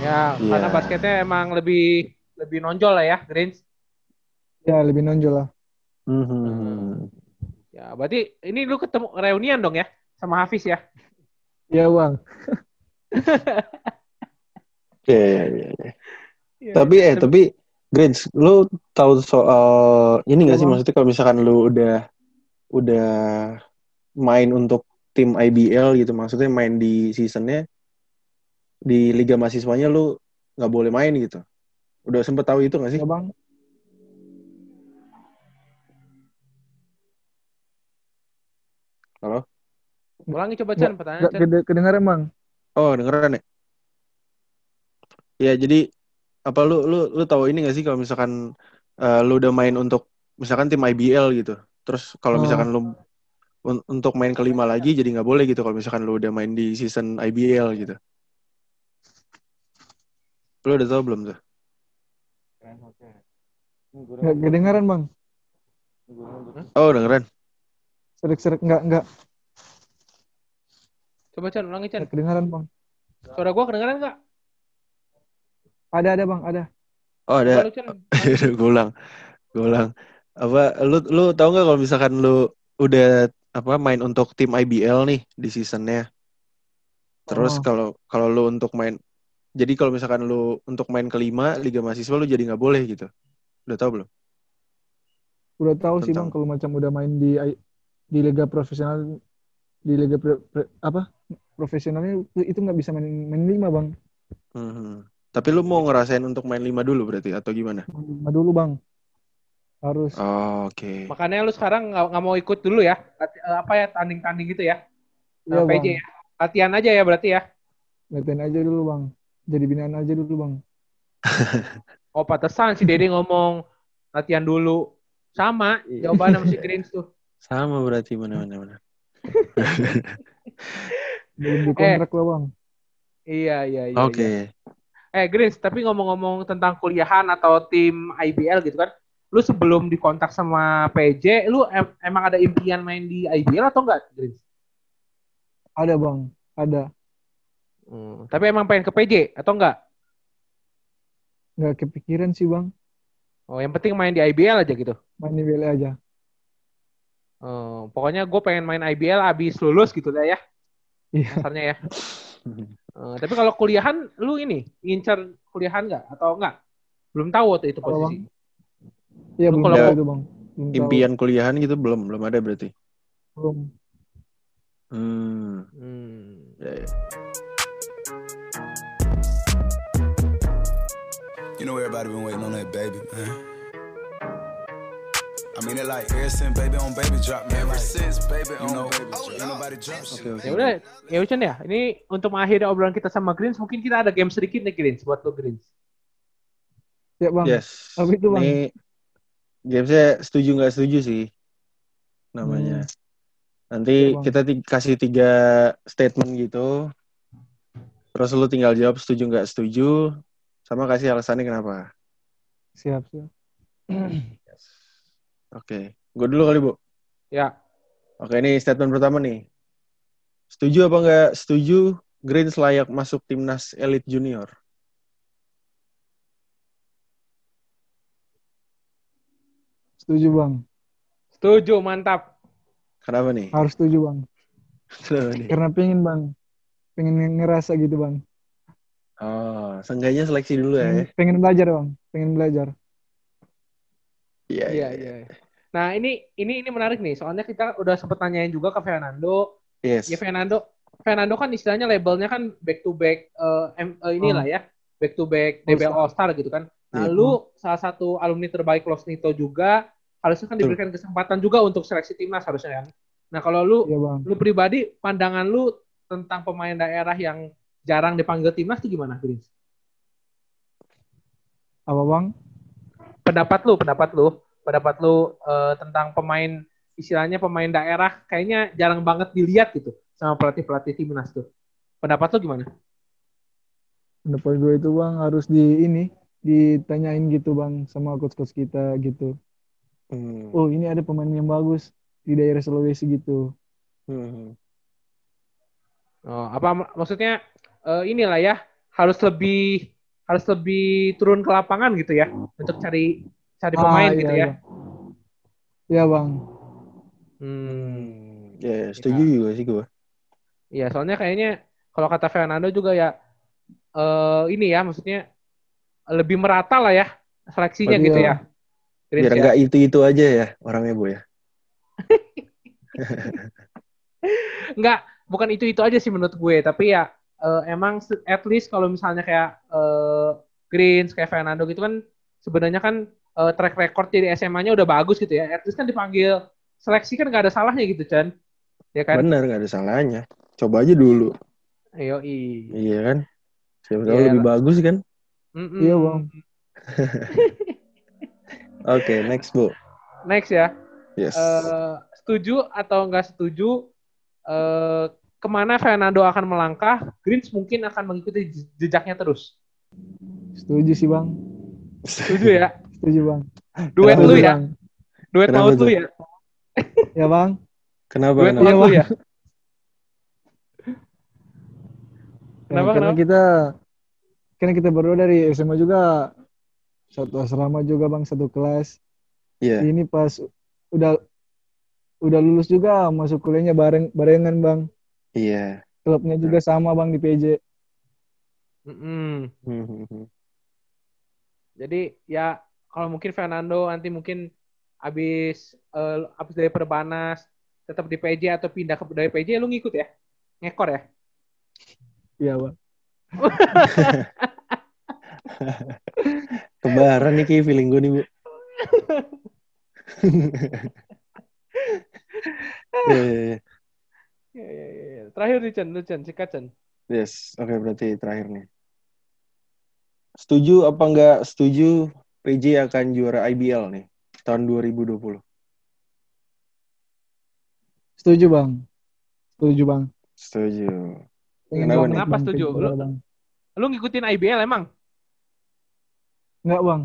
[SPEAKER 1] Ya,
[SPEAKER 2] Iya.
[SPEAKER 1] karena basketnya emang lebih lebih nonjol lah ya, Greens.
[SPEAKER 3] Ya lebih nonjol lah.
[SPEAKER 2] Hmm.
[SPEAKER 1] Ya, berarti ini lu ketemu reunian dong ya sama Hafiz ya?
[SPEAKER 3] Iya bang.
[SPEAKER 2] Ya, ya, ya, ya.
[SPEAKER 1] Iya.
[SPEAKER 2] Tapi eh tapi Grins, lu tahu soal ini gak sih maksudnya kalau misalkan lu udah udah main untuk tim IBL gitu, maksudnya main di seasonnya di liga mahasiswanya lu nggak boleh main gitu. Udah sempet tahu itu gak sih?
[SPEAKER 3] Ya bang.
[SPEAKER 2] Halo?
[SPEAKER 1] Ulangi coba Chan pertanyaan
[SPEAKER 3] Gak
[SPEAKER 1] Chan.
[SPEAKER 3] kede- kedengaran bang.
[SPEAKER 2] Oh, dengeran ya? Ya, jadi apa lu lu lu tahu ini gak sih kalau misalkan eh, lu udah main untuk misalkan tim IBL gitu. Terus kalau
[SPEAKER 3] Oh.
[SPEAKER 2] misalkan lu un- untuk main kelima lagi jadi nggak boleh gitu kalau misalkan lu udah main di season IBL gitu. Lu udah tahu belum tuh?
[SPEAKER 3] Gak kedengaran bang.
[SPEAKER 2] Oh, dengeran.
[SPEAKER 3] Serik-serik nggak nggak
[SPEAKER 1] Coba Chan, ulangi Chan.
[SPEAKER 3] nggak kedengaran bang.
[SPEAKER 1] Suara gua kedengeran nggak?
[SPEAKER 3] Ada ada bang ada.
[SPEAKER 2] Oh, ada.
[SPEAKER 1] Coba lu, Chan.
[SPEAKER 2] gue ulang. Gue ulang. Apa lu lu tahu nggak kalau misalkan lu udah apa main untuk tim IBL nih di seasonnya Terus
[SPEAKER 3] Oh.
[SPEAKER 2] kalau kalau lu untuk main jadi kalau misalkan lu untuk main kelima liga mahasiswa lu jadi nggak boleh gitu. Udah tahu belum?
[SPEAKER 3] Udah tahu sih bang kalau macam udah main di di liga profesional di liga pre- pre- apa profesionalnya itu- nggak bisa main main lima bang.
[SPEAKER 2] Mhm. Tapi lu mau ngerasain untuk main lima dulu berarti atau gimana?
[SPEAKER 3] Lima dulu bang. Harus.
[SPEAKER 2] Oh, Oke.
[SPEAKER 1] Makanya lu sekarang nggak nggak mau ikut dulu ya? Lati- eh, apa ya tanding-tanding gitu ya?
[SPEAKER 3] Iya
[SPEAKER 1] Eh, PJ ya. Latihan aja ya berarti ya.
[SPEAKER 3] Latihan aja dulu bang. Jadi binaan aja dulu bang.
[SPEAKER 1] Oh pantesan si Dede ngomong latihan dulu. Sama
[SPEAKER 2] Iya.
[SPEAKER 1] jawabannya sama si Greens tuh.
[SPEAKER 2] Sama berarti mana mana mana.
[SPEAKER 3] Belum dikontrak lah bang.
[SPEAKER 1] Iya iya iya.
[SPEAKER 2] Oke.
[SPEAKER 1] iya. Eh Greens, tapi ngomong-ngomong tentang kuliahan atau tim IBL gitu kan, lu sebelum dikontak sama PJ, lu em- emang ada impian main di IBL atau enggak, Greens?
[SPEAKER 3] Ada bang. Ada.
[SPEAKER 1] Hmm, tapi emang pengen ke PJ atau enggak?
[SPEAKER 3] Nggak kepikiran sih bang.
[SPEAKER 1] Oh, yang penting main di IBL aja gitu.
[SPEAKER 3] Main di WL aja.
[SPEAKER 1] Oh, pokoknya gue pengen main IBL abis lulus gitu dah ya,
[SPEAKER 3] Iya.
[SPEAKER 1] kasarnya ya. Eh, tapi kalau kuliahan, lu ini incer kuliahan nggak atau enggak? Belum tahu waktu itu posisi.
[SPEAKER 3] Iya
[SPEAKER 1] Lu
[SPEAKER 3] belum
[SPEAKER 1] kalau
[SPEAKER 3] tahu
[SPEAKER 2] mau-
[SPEAKER 3] itu bang. Belum tahu.
[SPEAKER 2] Impian kuliahan gitu belum belum ada berarti.
[SPEAKER 3] Belum.
[SPEAKER 2] Hmm.
[SPEAKER 1] Hmm.
[SPEAKER 2] Ya, ya.
[SPEAKER 4] You know everybody been waiting on that baby, man. I mean it like ever since baby on baby drop, man. Ever since baby on baby drop, ain't nobody drop shit.
[SPEAKER 2] Oke, oke.
[SPEAKER 1] Ya udah, ya udah ya. Ini untuk mengakhiri obrolan kita sama Greens, mungkin kita ada game sedikit nih Greens buat lo Greens.
[SPEAKER 3] Ya bang.
[SPEAKER 2] Yes.
[SPEAKER 3] Apa itu, Bang?
[SPEAKER 2] Ini gamesnya setuju nggak setuju sih namanya. Nanti
[SPEAKER 3] Iya, Bang.
[SPEAKER 2] kita kasih tiga statement gitu. Terus lu tinggal jawab setuju nggak setuju, sama kasih alasannya kenapa.
[SPEAKER 3] Siap siap.
[SPEAKER 2] Oke, gue dulu kali bu.
[SPEAKER 1] Ya,
[SPEAKER 2] Oke, ini statement pertama nih. Setuju apa nggak setuju Greens layak masuk timnas elite junior?
[SPEAKER 3] Setuju bang.
[SPEAKER 1] setuju, mantap.
[SPEAKER 2] Kenapa nih?
[SPEAKER 3] Harus setuju bang.
[SPEAKER 2] Kenapa nih?
[SPEAKER 3] Karena pengen bang. Pengen ngerasa gitu bang.
[SPEAKER 2] Oh, seenggaknya seleksi dulu ya.
[SPEAKER 3] Pengen belajar bang. Pengen belajar.
[SPEAKER 2] Iya,
[SPEAKER 1] Iya, iya. Nah, ini ini ini menarik nih. Soalnya kita udah sempet nanyain juga ke Fernando.
[SPEAKER 2] Yes.
[SPEAKER 1] Ya Fernando, Fernando kan istilahnya labelnya kan back to back eh, em- eh, inilah ya, back to back DBL All Star gitu kan. Nah,
[SPEAKER 2] Iya.
[SPEAKER 1] lu salah satu alumni terbaik Los Nito juga harusnya kan diberikan kesempatan juga untuk seleksi timnas harusnya kan. Nah, kalau lu
[SPEAKER 3] Iya bang.
[SPEAKER 1] lu pribadi pandangan lu tentang pemain daerah yang jarang dipanggil timnas itu gimana, Greens?
[SPEAKER 3] Apa bang?
[SPEAKER 1] Pendapat lu, pendapat lu, pendapat lu eh, tentang pemain istilahnya pemain daerah kayaknya jarang banget dilihat gitu sama pelatih-pelatih timnas tuh. Pendapat lu gimana?
[SPEAKER 3] Pendapat gue itu bang harus di ini ditanyain gitu bang sama coach-coach kita gitu.
[SPEAKER 2] Hmm.
[SPEAKER 3] Oh ini ada pemain yang bagus di daerah Sulawesi gitu.
[SPEAKER 2] Hmm.
[SPEAKER 1] Oh, apa mak- maksudnya eh, inilah ya harus lebih harus lebih turun ke lapangan gitu ya untuk cari cari pemain
[SPEAKER 3] Ah,
[SPEAKER 1] gitu
[SPEAKER 3] iya,
[SPEAKER 1] ya.
[SPEAKER 3] Bang. Iya bang.
[SPEAKER 1] Hmm.
[SPEAKER 2] Ya, ya, setuju juga sih gue.
[SPEAKER 1] Iya, soalnya kayaknya kalau kata Fernando juga ya eh ini ya maksudnya lebih merata lah ya seleksinya
[SPEAKER 3] Iya.
[SPEAKER 1] gitu ya. Greens
[SPEAKER 2] Biar
[SPEAKER 1] ya.
[SPEAKER 2] nggak itu-itu aja ya orangnya bu ya.
[SPEAKER 1] Enggak, bukan itu-itu aja sih menurut gue, tapi ya eh, emang at least kalau misalnya kayak eh, Greens, kayak Fernando gitu kan sebenarnya kan eh, track record jadi SMA-nya udah bagus gitu ya. At least kan dipanggil seleksi kan nggak ada salahnya gitu, Chan. Ya kan?
[SPEAKER 2] Bener nggak ada salahnya. Coba aja dulu.
[SPEAKER 1] Ayo,
[SPEAKER 2] Iya kan? Siapa tahu
[SPEAKER 1] Iya
[SPEAKER 2] lebih bagus kan?
[SPEAKER 3] Iya bang.
[SPEAKER 2] Oke, next bu.
[SPEAKER 1] Next ya.
[SPEAKER 2] Yes.
[SPEAKER 1] Eh, setuju atau nggak setuju eh, ke mana Fernando akan melangkah, Greens mungkin akan mengikuti je- jejaknya terus.
[SPEAKER 3] Setuju sih bang.
[SPEAKER 1] Setuju ya?
[SPEAKER 3] Setuju bang.
[SPEAKER 1] Duet
[SPEAKER 2] Kenapa
[SPEAKER 1] lu ya?
[SPEAKER 3] Bang.
[SPEAKER 1] Duet
[SPEAKER 2] Kenapa
[SPEAKER 1] maut lu
[SPEAKER 2] tuh?
[SPEAKER 1] ya?
[SPEAKER 3] Ya bang.
[SPEAKER 2] kenapa?
[SPEAKER 1] Duet
[SPEAKER 2] kenapa?
[SPEAKER 1] maut lu
[SPEAKER 3] Bang.
[SPEAKER 1] ya?
[SPEAKER 3] Ya,
[SPEAKER 1] Kenapa,
[SPEAKER 3] karena
[SPEAKER 1] kenapa?
[SPEAKER 3] kita karena kita berdua dari SMA juga satu asrama juga bang satu kelas.
[SPEAKER 2] Iya.
[SPEAKER 3] Ini pas udah udah lulus juga masuk kuliahnya bareng barengan bang.
[SPEAKER 2] Iya.
[SPEAKER 3] klubnya juga sama bang di PJ.
[SPEAKER 1] Mm-mm.
[SPEAKER 2] Hmm, hmm, hmm.
[SPEAKER 1] Jadi ya kalau mungkin Fernando nanti mungkin abis eh, abis dari Perbanas tetap di PJ atau pindah ke dari PJ lu ngikut ya? Ngekor ya?
[SPEAKER 3] Iya bang.
[SPEAKER 2] Kebaran nih kayak feeling gue nih, Bu. Iya, iya, iya.
[SPEAKER 1] Ya, ya, ya, ya. Terakhir nih Chen, lu Chen, sikat Chen.
[SPEAKER 2] Yes, oke berarti terakhir nih. Setuju apa enggak setuju PJ akan juara IBL nih tahun 2020?
[SPEAKER 3] Setuju bang. Setuju bang.
[SPEAKER 2] Setuju. Kenapa nih?
[SPEAKER 1] Kenapa setuju? Lu-. Lu ngikutin IBL emang?
[SPEAKER 3] Enggak bang.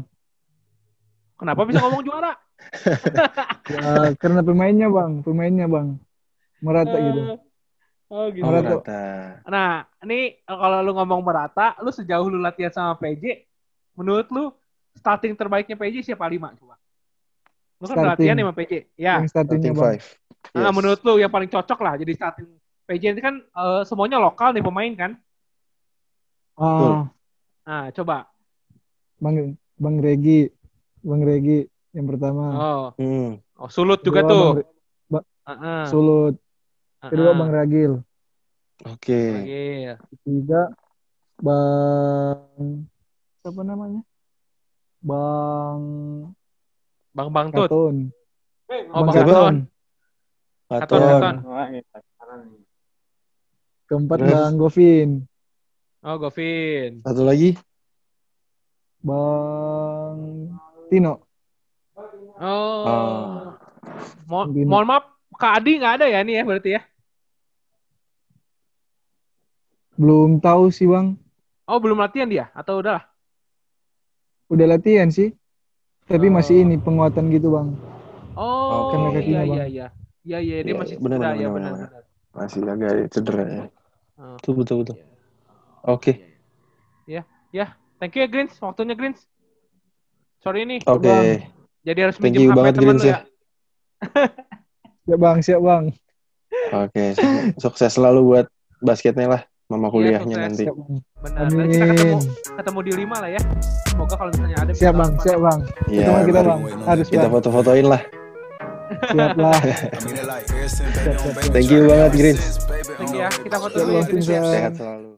[SPEAKER 1] Kenapa bisa ngomong juara?
[SPEAKER 3] Ya, karena pemainnya bang, pemainnya bang merata gitu.
[SPEAKER 1] Eh, Oh gitu.
[SPEAKER 2] Oh,
[SPEAKER 3] Merata.
[SPEAKER 2] merata.
[SPEAKER 1] Nah, ini kalau lu ngomong merata, lu sejauh lu latihan sama PJ, menurut lu starting terbaiknya PJ siapa lima coba? Lu kan
[SPEAKER 3] Starting.
[SPEAKER 1] latihan sama PJ. Ya.
[SPEAKER 3] Yang startingnya
[SPEAKER 2] Starting five.
[SPEAKER 1] Nah,
[SPEAKER 2] Yes.
[SPEAKER 1] menurut lu yang paling cocok lah jadi starting PJ ini kan eh, semuanya lokal nih pemain kan?
[SPEAKER 3] Ah,
[SPEAKER 1] Nah, coba.
[SPEAKER 3] bang Bang Regi, Bang Regi yang pertama.
[SPEAKER 1] Oh,
[SPEAKER 2] Hmm.
[SPEAKER 1] oh sulut juga
[SPEAKER 3] Kedua,
[SPEAKER 1] tuh.
[SPEAKER 3] Bang Re-
[SPEAKER 1] Heeh.
[SPEAKER 3] Sulut. Kedua. Bang Ragil.
[SPEAKER 2] Oke.
[SPEAKER 1] Oke.
[SPEAKER 3] Ketiga Bang siapa namanya? Bang
[SPEAKER 1] Bang Bang Tut.
[SPEAKER 3] Katon.
[SPEAKER 1] Oh,
[SPEAKER 3] Bang
[SPEAKER 1] Katon.
[SPEAKER 2] Katon.
[SPEAKER 3] Keempat
[SPEAKER 2] Terus?
[SPEAKER 3] Bang Govin.
[SPEAKER 1] Oh, Govin.
[SPEAKER 2] Satu lagi.
[SPEAKER 3] Bang Tino.
[SPEAKER 1] Oh.
[SPEAKER 2] Oh.
[SPEAKER 1] Mo- mohon maaf, Kak Adi nggak ada ya nih ya berarti ya?
[SPEAKER 3] Belum tahu sih Bang.
[SPEAKER 1] Oh, belum latihan dia atau udah?
[SPEAKER 3] Udah latihan sih. Tapi
[SPEAKER 1] Oh.
[SPEAKER 3] masih ini penguatan gitu Bang.
[SPEAKER 1] Oh, iya
[SPEAKER 3] kakinya,
[SPEAKER 1] iya
[SPEAKER 3] Bang.
[SPEAKER 1] iya. Iya iya dia
[SPEAKER 2] Iya,
[SPEAKER 1] masih
[SPEAKER 2] benar,
[SPEAKER 1] cedera
[SPEAKER 2] benar,
[SPEAKER 1] ya
[SPEAKER 2] benar. Masih agak cedera ya.
[SPEAKER 1] Oh.
[SPEAKER 2] Betul, betul, betul. Oke.
[SPEAKER 1] Thank you ya Greens, waktunya Greens. Sorry nih,
[SPEAKER 2] Oke.
[SPEAKER 3] Bang.
[SPEAKER 1] jadi harus
[SPEAKER 2] Thank
[SPEAKER 1] minjem
[SPEAKER 2] you
[SPEAKER 1] HP
[SPEAKER 2] banget,
[SPEAKER 1] temen
[SPEAKER 2] Greens, ya.
[SPEAKER 1] ya.
[SPEAKER 3] Siap Bang, siap Bang.
[SPEAKER 2] Oke. Sukses selalu buat basketnya lah. Mama kuliahnya
[SPEAKER 1] sukses.
[SPEAKER 2] nanti.
[SPEAKER 3] Siap Bang.
[SPEAKER 1] Benar. Nanti kita ketemu
[SPEAKER 3] Amin.
[SPEAKER 1] ketemu di lima lah ya. Semoga kalau misalnya ada
[SPEAKER 3] Siap Bang, siap Bang.
[SPEAKER 2] Iya.
[SPEAKER 3] Ketemu kita Bang. Harus
[SPEAKER 2] Kita foto-fotoin lah.
[SPEAKER 3] Siap lah.
[SPEAKER 2] Thank you banget,
[SPEAKER 4] baby
[SPEAKER 1] Thank you ya. Kita foto
[SPEAKER 3] Siap
[SPEAKER 1] dulu ya.
[SPEAKER 2] Sehat selalu.